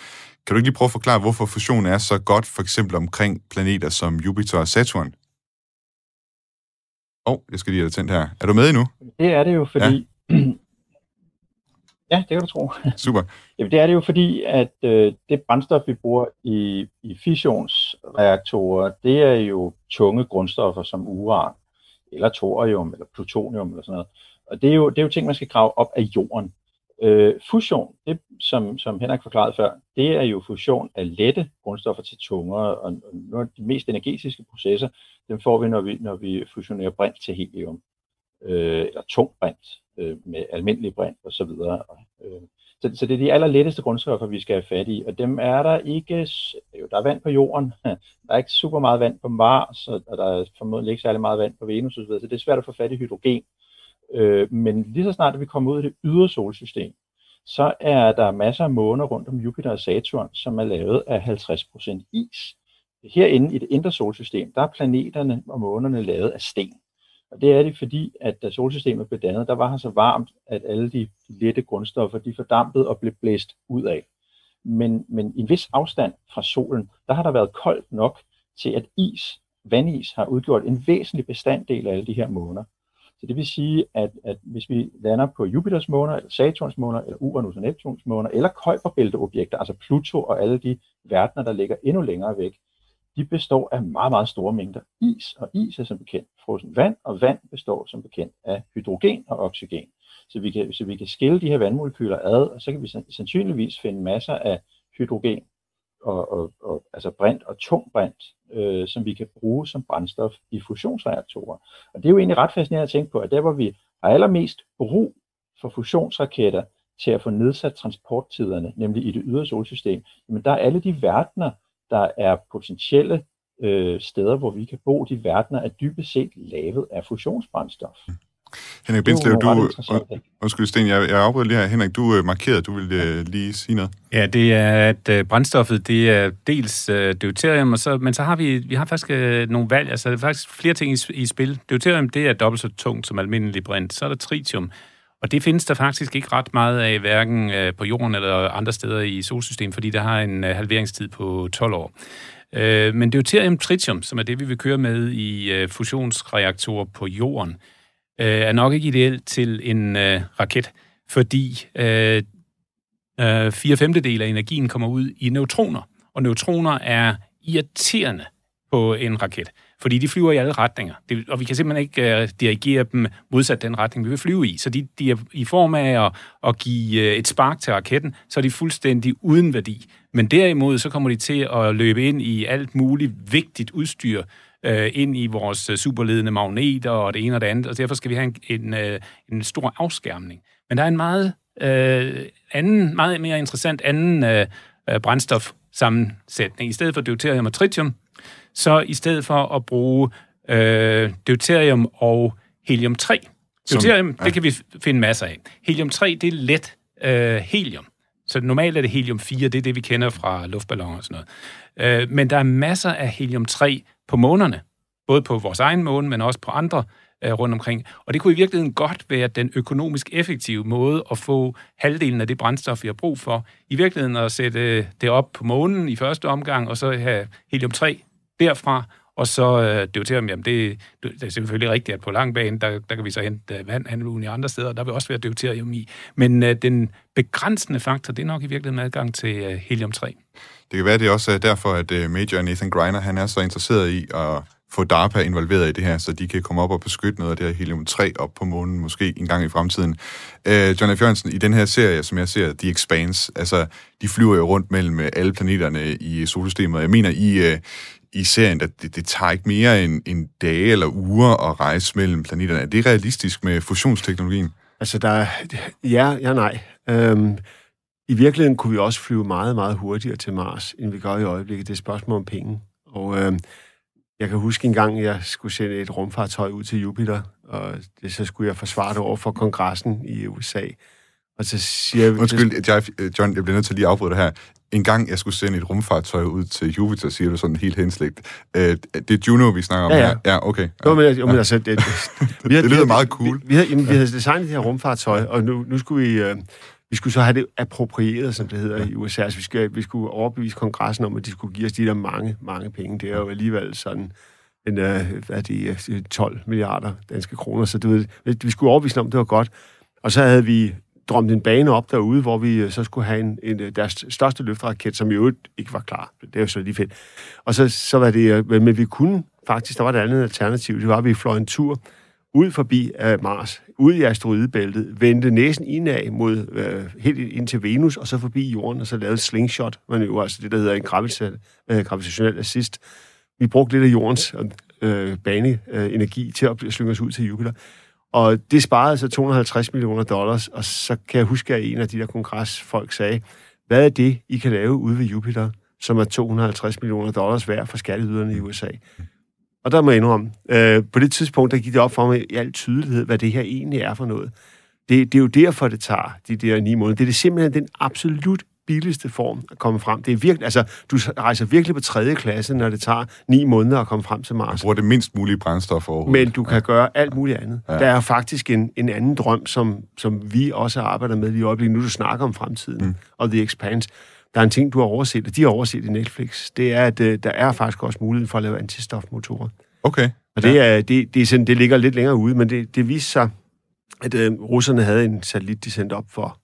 Kan du ikke lige prøve at forklare, hvorfor fusion er så godt, for eksempel omkring planeter som Jupiter og Saturn? Åh, oh, jeg skal lige have det tændt her. Er du med endnu? Det er det jo, fordi... Ja, ja det kan du tro. Super. Jamen, det er det jo, fordi at øh, det brændstof, vi bruger i, i fusionsreaktorer, det er jo tunge grundstoffer som uran, eller thorium, eller plutonium, eller sådan noget. Og det er jo, det er jo ting, man skal grave op af jorden. Øh, fusion, det, som, som Henrik forklarede før, det er jo fusion af lette grundstoffer til tungere, og nogle af de mest energetiske processer, dem får vi, når vi, når vi fusionerer brint til helium, øh, eller tung brint øh, med almindelig brint osv. Så, øh, så, så det er de allerletteste grundstoffer, vi skal have fat i, og dem er der ikke, jo, der er vand på jorden, der er ikke super meget vand på Mars, og der er formodentlig ikke særlig meget vand på Venus osv., så det er svært at få fat i hydrogen. Øh, men lige så snart vi kommer ud i det ydre solsystem, så er der masser af måner rundt om Jupiter og Saturn, som er lavet af 50% is. Herinde i det indre solsystem, der er planeterne og månerne lavet af sten. Og det er det, fordi at da solsystemet blev dannet, der var det så varmt, at alle de lette grundstoffer, de fordampede og blev blæst ud af. Men, men i en vis afstand fra solen, der har der været koldt nok til, at is, vandis, har udgjort en væsentlig bestanddel af alle de her måner. Så det vil sige, at, at hvis vi lander på Jupiters måner, eller Saturns måner, eller Uranus og Neptuns måner, eller Kuiperbælteobjekter, altså Pluto og alle de verdener, der ligger endnu længere væk, de består af meget, meget store mængder is, og is er som bekendt frossen vand, og vand består som bekendt af hydrogen og oxygen. Så vi kan, så vi kan skille de her vandmolekyler ad, og så kan vi sandsynligvis finde masser af hydrogen og, og, og altså brint og tung brint, øh, som vi kan bruge som brændstof i fusionsreaktorer. Og det er jo egentlig ret fascinerende at tænke på, at der hvor vi har allermest brug for fusionsraketter til at få nedsat transporttiderne, nemlig i det ydre solsystem, men der er alle de verdener, der er potentielle øh, steder, hvor vi kan bo, de verdener er dybest set lavet af fusionsbrændstof. Henrik Bindslev, du... Undskyld, Sten, jeg, jeg afbryder lige her. Henrik, du uh, markerede, du ville uh, lige sige noget. Ja, det er, at uh, brændstoffet, det er dels uh, deuterium, og så, men så har vi, vi har faktisk uh, nogle valg, altså der er faktisk flere ting i, i spil. Deuterium, det er dobbelt så tungt som almindelig brint. Så er der tritium, og det findes der faktisk ikke ret meget af, hverken øh, på jorden eller andre steder i solsystemet, fordi det har en øh, halveringstid på 12 år. Øh, men deuterium tritium, som er det, vi vil køre med i fusionsreaktorer på jorden, er nok ikke ideelt til en raket, fordi 4 femtedel af energien kommer ud i neutroner, og neutroner er irriterende på en raket, fordi de flyver i alle retninger, det, og vi kan simpelthen ikke øh, dirigere dem modsat den retning, vi vil flyve i. Så de, de er i form af at, at give øh, et spark til raketten, så er de fuldstændig uden værdi. Men derimod så kommer de til at løbe ind i alt muligt vigtigt udstyr, øh, ind i vores øh, superledende magneter og det ene og det andet, og derfor skal vi have en, en, øh, en stor afskærmning. Men der er en meget, øh, anden, meget mere interessant anden øh, øh brændstofsammensætning. I stedet for deuterium og tritium, så i stedet for at bruge øh, deuterium og helium-3. Deuterium, ja. det kan vi finde masser af. Helium-3, det er let øh, helium. Så normalt er det helium-4, det er det, vi kender fra luftballoner og sådan noget. Øh, men der er masser af helium-3 på månerne, både på vores egen måne, men også på andre øh, rundt omkring. Og det kunne i virkeligheden godt være den økonomisk effektive måde at få halvdelen af det brændstof, vi har brug for, i virkeligheden at sætte det op på månen i første omgang, og så have helium-3 derfra, og så øh, deuterium, jamen det, det er selvfølgelig rigtigt, at på lang bane, der, der kan vi så hente øh, vand i andre steder, der vil også være deuterium i. Men øh, den begrænsende faktor, det er nok i virkeligheden adgang til øh, helium-3. Det kan være, det er også øh, derfor, at øh, Major Nathan Greiner, han er så interesseret i at få DARPA involveret i det her, så de kan komme op og beskytte noget af det her helium-3 op på månen, måske en gang i fremtiden. Øh, John F. Jørgensen, i den her serie, som jeg ser, The Expanse, altså, de flyver jo rundt mellem øh, alle planeterne i solsystemet. Jeg mener, I, øh, i serien, at det, det tager ikke mere end, end dage eller uger at rejse mellem planeterne. Er det realistisk med fusionsteknologien? Altså, der er... Ja, ja, nej. Øhm, I virkeligheden kunne vi også flyve meget, meget hurtigere til Mars, end vi gør i øjeblikket. Det er et spørgsmål om penge. Og øhm, jeg kan huske en gang, jeg skulle sende et rumfartøj ud til Jupiter, og det, så skulle jeg forsvare det over for kongressen i USA. Og så siger jeg... Undskyld, jeg, John, jeg bliver nødt til at lige afbryde det her. En gang jeg skulle sende et rumfartøj ud til Jupiter, siger du sådan helt henslægt. Øh, det er Juno, vi snakker om Ja, ja. her. Ja, okay. Jo, men, jo, men altså, det, vi Det lyder meget cool. Vi, vi, havde, jamen, vi havde designet det her rumfartøj, og nu, nu skulle vi... Øh, vi skulle så have det approprieret, som det hedder i USA. Altså, vi, skal, vi skulle overbevise kongressen om, at de skulle give os de der mange, mange penge. Det er jo alligevel sådan en, øh, hvad er det, øh, 12 milliarder danske kroner. Så du ved, vi skulle overbevise dem om, det var godt. Og så havde vi drømte en bane op derude, hvor vi øh, så skulle have en, en øh, deres største løfteraket, som i øvrigt ikke var klar. Det er jo så lige fedt. Og så, så var det, øh, men vi kunne faktisk, der var et andet alternativ, det var, at vi fløj en tur ud forbi uh, Mars, ud i asteroidebæltet, vendte næsen indad mod uh, helt ind til Venus, og så forbi jorden, og så lavede slingshot, men jo altså det, der hedder en gravitationel uh, assist. Vi brugte lidt af jordens øh, baneenergi øh, til at slynge os ud til Jupiter. Og det sparede så 250 millioner dollars, og så kan jeg huske, at en af de der kongresfolk sagde, hvad er det, I kan lave ude ved Jupiter, som er 250 millioner dollars værd for skatteyderne i USA? Og der må jeg indrømme, øh, på det tidspunkt, der gik det op for mig i al tydelighed, hvad det her egentlig er for noget. Det, det er jo derfor, det tager de der ni måneder. Det er det simpelthen den absolut billigste form at komme frem. Det er virkelig, altså, du rejser virkelig på tredje klasse, når det tager ni måneder at komme frem til Mars. bruger det mindst mulige brændstof overhovedet. Men du kan gøre alt muligt andet. Ja. Ja. Der er faktisk en, en anden drøm, som, som vi også arbejder med lige i øjeblikket. Nu du snakker om fremtiden mm. og The Expanse. Der er en ting, du har overset, og de har overset i Netflix. Det er, at øh, der er faktisk også mulighed for at lave antistofmotorer. Okay. Og det, er, det, det, er sådan, det ligger lidt længere ude, men det, det viste sig, at øh, russerne havde en satellit, de sendte op for,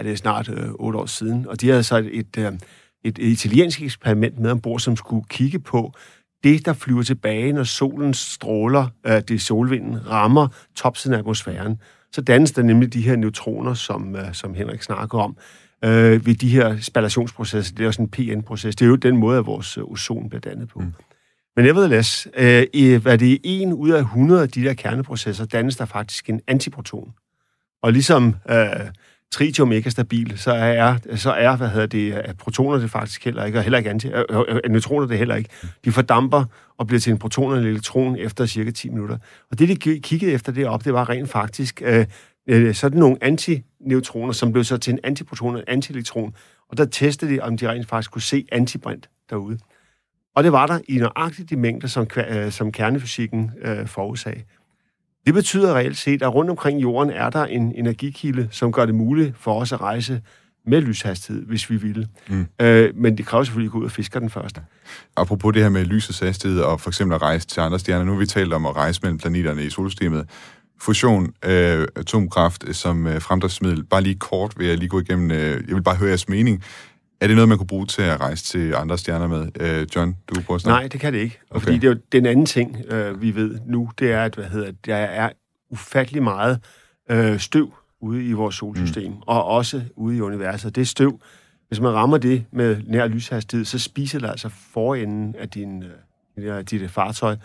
er det er snart øh, otte år siden, og de havde så et, et, øh, et italiensk eksperiment med ombord, som skulle kigge på det, der flyver tilbage, når solens stråler, øh, det solvinden, rammer topsiden af atmosfæren. Så dannes der nemlig de her neutroner, som, øh, som Henrik snakker om, øh, ved de her spallationsprocesser. Det er sådan en PN-proces. Det er jo den måde, at vores øh, ozon bliver dannet på. Mm. Men nevertheless, øh, i, hvad det er en ud af 100 af de der kerneprocesser, dannes der faktisk en antiproton. Og ligesom øh, tritium ikke er stabil, så er, så er hvad hedder det, at protoner det faktisk heller ikke, og heller ikke anti, at neutroner det heller ikke. De fordamper og bliver til en proton og en elektron efter cirka 10 minutter. Og det, de kiggede efter deroppe, det var rent faktisk øh, sådan nogle antineutroner, som blev så til en antiproton og en antielektron. Og der testede de, om de rent faktisk kunne se antibrint derude. Og det var der i nøjagtigt de mængder, som, øh, som kernefysikken øh, forudsag. Det betyder reelt set, at rundt omkring jorden er der en energikilde, som gør det muligt for os at rejse med lyshastighed, hvis vi ville. Mm. Øh, men det kræver selvfølgelig at gå ud og fiske den først. Apropos det her med lysets hastighed og for eksempel at rejse til andre stjerner. Nu har vi talt om at rejse mellem planeterne i solsystemet. Fusion, øh, atomkraft som øh, fremdriftsmiddel. Bare lige kort vil jeg lige gå igennem. Øh, jeg vil bare høre jeres mening. Er det noget, man kunne bruge til at rejse til andre stjerner med? Øh, John, du kan prøve at snakke. Nej, det kan det ikke. Og Okay. Fordi det er jo den anden ting, øh, vi ved nu, det er, at hvad hedder, der er ufattelig meget øh, støv ude i vores solsystem, mm. og også ude i universet. Det støv, hvis man rammer det med nær lyshastighed, så spiser det altså forenden af din, øh, dit, dit fartøj.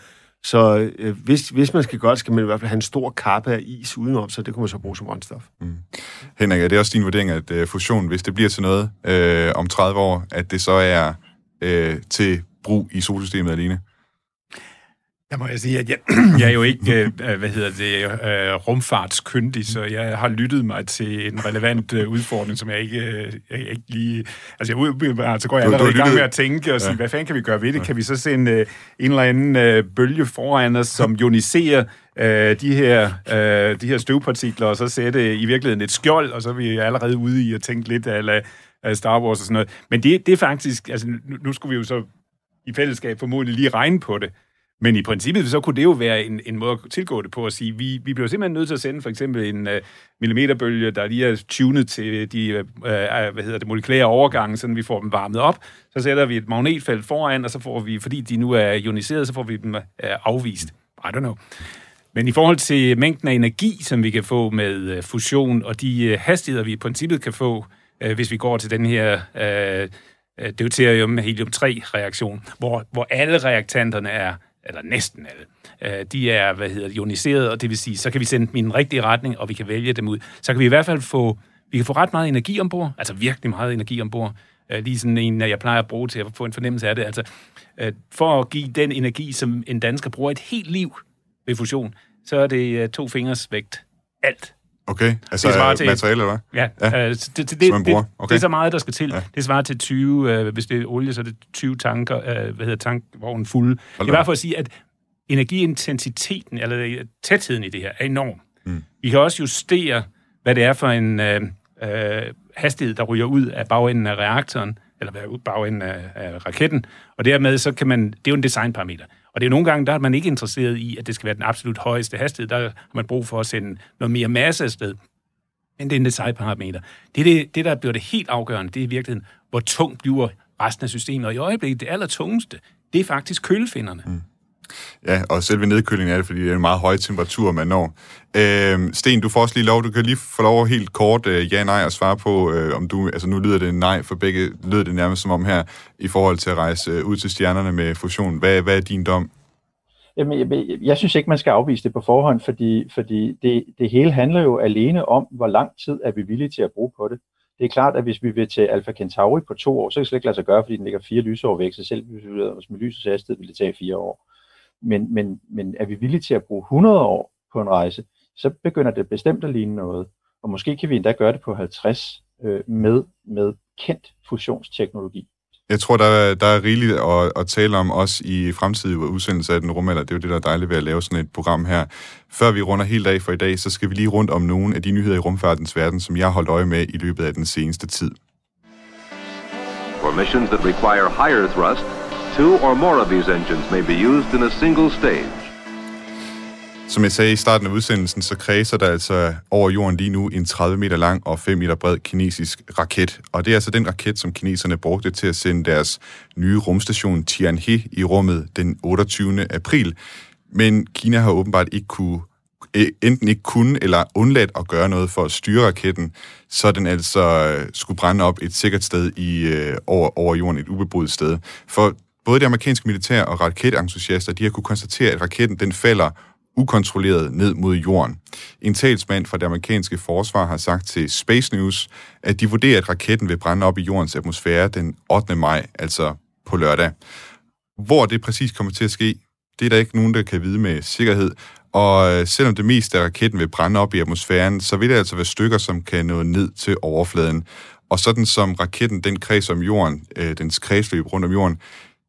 Så øh, hvis, hvis man skal godt, skal man i hvert fald have en stor kappe af is udenom, så det kunne man så bruge som brændstof. Mm. Henrik, er det også din vurdering, at øh, fusion, hvis det bliver til noget øh, om 30 år, at det så er øh, til brug i solsystemet alene? Der må jeg sige, at jeg, jeg er jo ikke, øh, øh, hvad hedder det, øh, rumfartskyndig, så jeg har lyttet mig til en relevant øh, udfordring, som jeg ikke, øh, jeg ikke lige... Altså, jeg, umiddelbart, så går jeg Du- du allerede har i gang med at tænke og sige, Ja. hvad fanden kan vi gøre ved det? Kan vi så sende øh, en eller anden øh, bølge foran os, som ioniserer øh, de, her, øh, de her støvpartikler, og så sætte i virkeligheden et skjold, og så er vi allerede ude i at tænke lidt af, af Star Wars og sådan noget. Men det, det er faktisk... Altså, nu, nu skulle vi jo så i fællesskab formodentlig lige regne på det. Men i princippet, så kunne det jo være en, en måde at tilgå det på at sige, vi, vi bliver simpelthen nødt til at sende for eksempel en uh, millimeterbølge, der lige er tunet til de uh, hvad hedder det, molekylære overgange, så vi får dem varmet op. Så sætter vi et magnetfelt foran, og så får vi, fordi de nu er ioniseret, så får vi dem uh, afvist. I don't know. Men i forhold til mængden af energi, som vi kan få med uh, fusion, og de uh, hastigheder, vi i princippet kan få, uh, hvis vi går til den her Uh, deuterium helium 3 reaktion, hvor, hvor alle reaktanterne er eller næsten alle, øh, de er, hvad hedder ioniseret, og det vil sige, så kan vi sende dem i den rigtige retning, og vi kan vælge dem ud. Så kan vi i hvert fald få, vi kan få ret meget energi ombord, altså virkelig meget energi ombord, øh, lige sådan en, jeg plejer at bruge til at få en fornemmelse af det, altså øh, for at give den energi, som en dansker bruger et helt liv ved fusion, så er det øh, to fingers vægt. Alt. Okay, altså det materiale, til, eller hvad? Ja, ja. Øh, det, det, det, det, okay. det er så meget, der skal til. Ja. Det svarer til 20, øh, hvis det er olie, så er det 20 tanker, øh, hvad hedder tankvognen fulde. Hold det er bare for at sige, at energiintensiteten, eller tætheden i det her, er enorm. Mm. Vi kan også justere, hvad det er for en øh, øh, hastighed, der ryger ud af bagenden af reaktoren, eller bagenden af, af raketten, og dermed så kan man, det er jo en designparameter. Og det er nogle gange, der er man ikke interesseret i, at det skal være den absolut højeste hastighed. Der har man brug for at sende noget mere masse afsted. Men det er en designparameter. Det, det, det, der bliver det helt afgørende, det er i virkeligheden, hvor tungt bliver resten af systemet. Og i øjeblikket, det allertungeste, det er faktisk kølefinderne. Mm. Ja, og selve nedkølingen er det, fordi det er en meget høj temperatur, man når. Øh, Sten, du får også lige lov, du kan lige få lov helt kort øh, ja-nej at svare på, øh, om du, altså nu lyder det nej, for begge lyder det nærmest som om her, i forhold til at rejse øh, ud til stjernerne med fusion. Hvad, hvad er din dom? Jamen, jeg, jeg synes ikke, man skal afvise det på forhånd, fordi, fordi det, det hele handler jo alene om, hvor lang tid er vi villige til at bruge på det. Det er klart, at hvis vi vil til Alpha Centauri på to år, så kan det slet ikke lade sig gøre, fordi den ligger fire lysår væk, så selv hvis vi vil med lysets hastighed, vil det tage fire år. Men, men, men er vi villige til at bruge 100 år på en rejse, så begynder det bestemt at ligne noget. Og måske kan vi endda gøre det på 50 øh, med, med kendt fusionsteknologi. Jeg tror, der er, der er rigeligt at, at tale om også i fremtidige udsendelser af den rumalder. Det er jo det, der er dejligt ved at lave sådan et program her. Før vi runder helt af for i dag, så skal vi lige rundt om nogle af de nyheder i rumfartens verden, som jeg har holdt øje med i løbet af den seneste tid. For missions that require higher thrust, two or more of these engines may be used in a single stage. Som jeg sagde i starten af udsendelsen, så kredser der altså over jorden lige nu en 30 meter lang og 5 meter bred kinesisk raket. Og det er altså den raket, som kineserne brugte til at sende deres nye rumstation Tianhe i rummet den 28. april. Men Kina har åbenbart ikke kunne e, enten ikke kunne eller undladt at gøre noget for at styre raketten, så den altså skulle brænde op et sikkert sted i, øh, over, over jorden, et ubeboet sted. For både det amerikanske militær og raketentusiaster, de har kunne konstatere, at raketten den falder ukontrolleret ned mod jorden. En talsmand fra det amerikanske forsvar har sagt til Space News, at de vurderer, at raketten vil brænde op i jordens atmosfære den 8. maj, altså på lørdag. Hvor det præcis kommer til at ske, det er der ikke nogen, der kan vide med sikkerhed. Og øh, selvom det meste af raketten vil brænde op i atmosfæren, så vil det altså være stykker, som kan nå ned til overfladen. Og sådan som raketten, den kreds om jorden, øh, dens kredsløb rundt om jorden,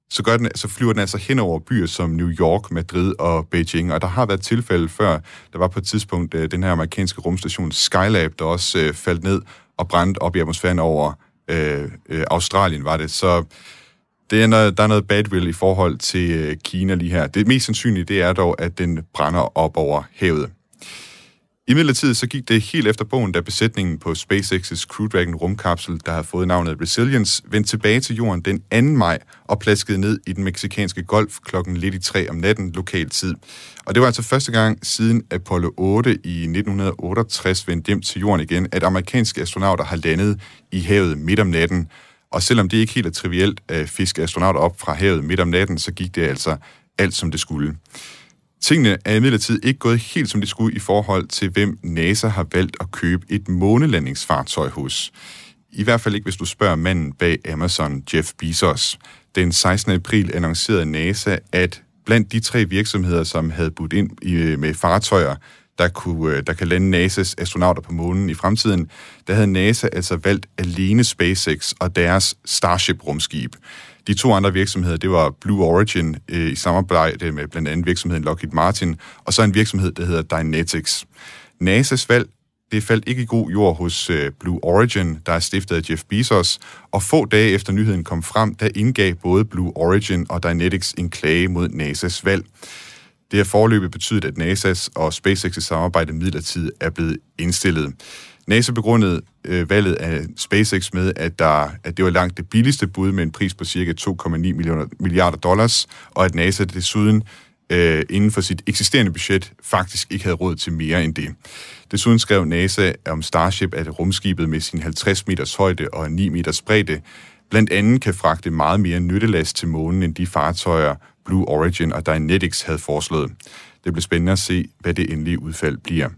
så, gør den, så flyver den altså hen over byer som New York, Madrid og Beijing. Og der har været tilfælde før. Der var på et tidspunkt øh, den her amerikanske rumstation Skylab, der også øh, faldt ned og brændte op i atmosfæren over øh, øh, Australien, var det. Så det er noget, der er noget badwill i forhold til øh, Kina lige her. Det mest sandsynlige, det er dog, at den brænder op over havet. I midlertid så gik det helt efter bogen, da besætningen på SpaceX's Crew Dragon rumkapsel, der har fået navnet Resilience, vendte tilbage til jorden den 2. maj og plaskede ned i den meksikanske golf klokken lidt i tre om natten lokal tid. Og det var altså første gang siden Apollo 8 i 1968 vendte hjem til jorden igen, at amerikanske astronauter har landet i havet midt om natten. Og selvom det ikke helt er trivielt at fiske astronauter op fra havet midt om natten, så gik det altså alt som det skulle. Tingene er imidlertid ikke gået helt som de skulle i forhold til, hvem NASA har valgt at købe et månelandingsfartøj hos. I hvert fald ikke, hvis du spørger manden bag Amazon, Jeff Bezos. Den 16. april annoncerede NASA, at blandt de tre virksomheder, som havde budt ind med fartøjer, der, kunne, der kan lande NASA's astronauter på månen i fremtiden, der havde NASA altså valgt alene SpaceX og deres Starship-rumskib. De to andre virksomheder, det var Blue Origin øh, i samarbejde med blandt andet virksomheden Lockheed Martin, og så en virksomhed, der hedder Dynetics. NASA's valg det faldt ikke i god jord hos øh, Blue Origin, der er stiftet af Jeff Bezos, og få dage efter nyheden kom frem, der indgav både Blue Origin og Dynetics en klage mod NASA's valg. Det har forløbet betydet, at NASA's og SpaceX's samarbejde midlertidigt er blevet indstillet. NASA begrundede øh, valget af SpaceX med, at, der, at det var langt det billigste bud med en pris på cirka 2,9 milliarder dollars, og at NASA desuden øh, inden for sit eksisterende budget faktisk ikke havde råd til mere end det. Desuden skrev NASA om Starship, at rumskibet med sin 50 meters højde og 9 meters bredde blandt andet kan fragte meget mere nyttelast til månen end de fartøjer, Blue Origin og Dynetics havde foreslået. Det bliver spændende at se, hvad det endelige udfald bliver.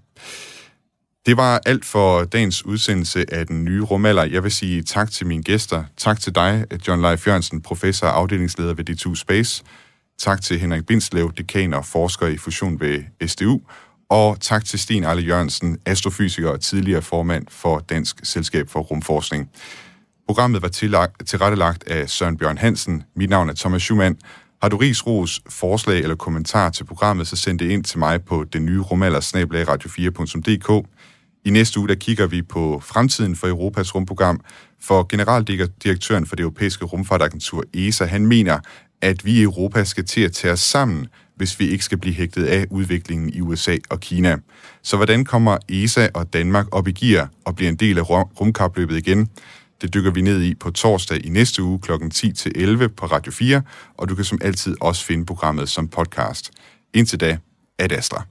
Det var alt for dagens udsendelse af den nye rumalder. Jeg vil sige tak til mine gæster. Tak til dig, John Leif Jørgensen, professor og afdelingsleder ved D2 Space. Tak til Henrik Bindslev, dekan og forsker i fusion ved SDU. Og tak til Sten Arle Jørgensen, astrofysiker og tidligere formand for Dansk Selskab for Rumforskning. Programmet var tilrettelagt af Søren Bjørn Hansen. Mit navn er Thomas Schumann. Har du ris, ros, forslag eller kommentar til programmet, så send det ind til mig på den nye rumalder radio4.dk. I næste uge der kigger vi på fremtiden for Europas rumprogram, for generaldirektøren for det europæiske rumfartagentur ESA, han mener, at vi i Europa skal til at tage os sammen, hvis vi ikke skal blive hægtet af udviklingen i USA og Kina. Så hvordan kommer ESA og Danmark op i gear og bliver en del af rumkapløbet igen? Det dykker vi ned i på torsdag i næste uge kl. 10-11 på Radio 4, og du kan som altid også finde programmet som podcast. Indtil da, ad Astra.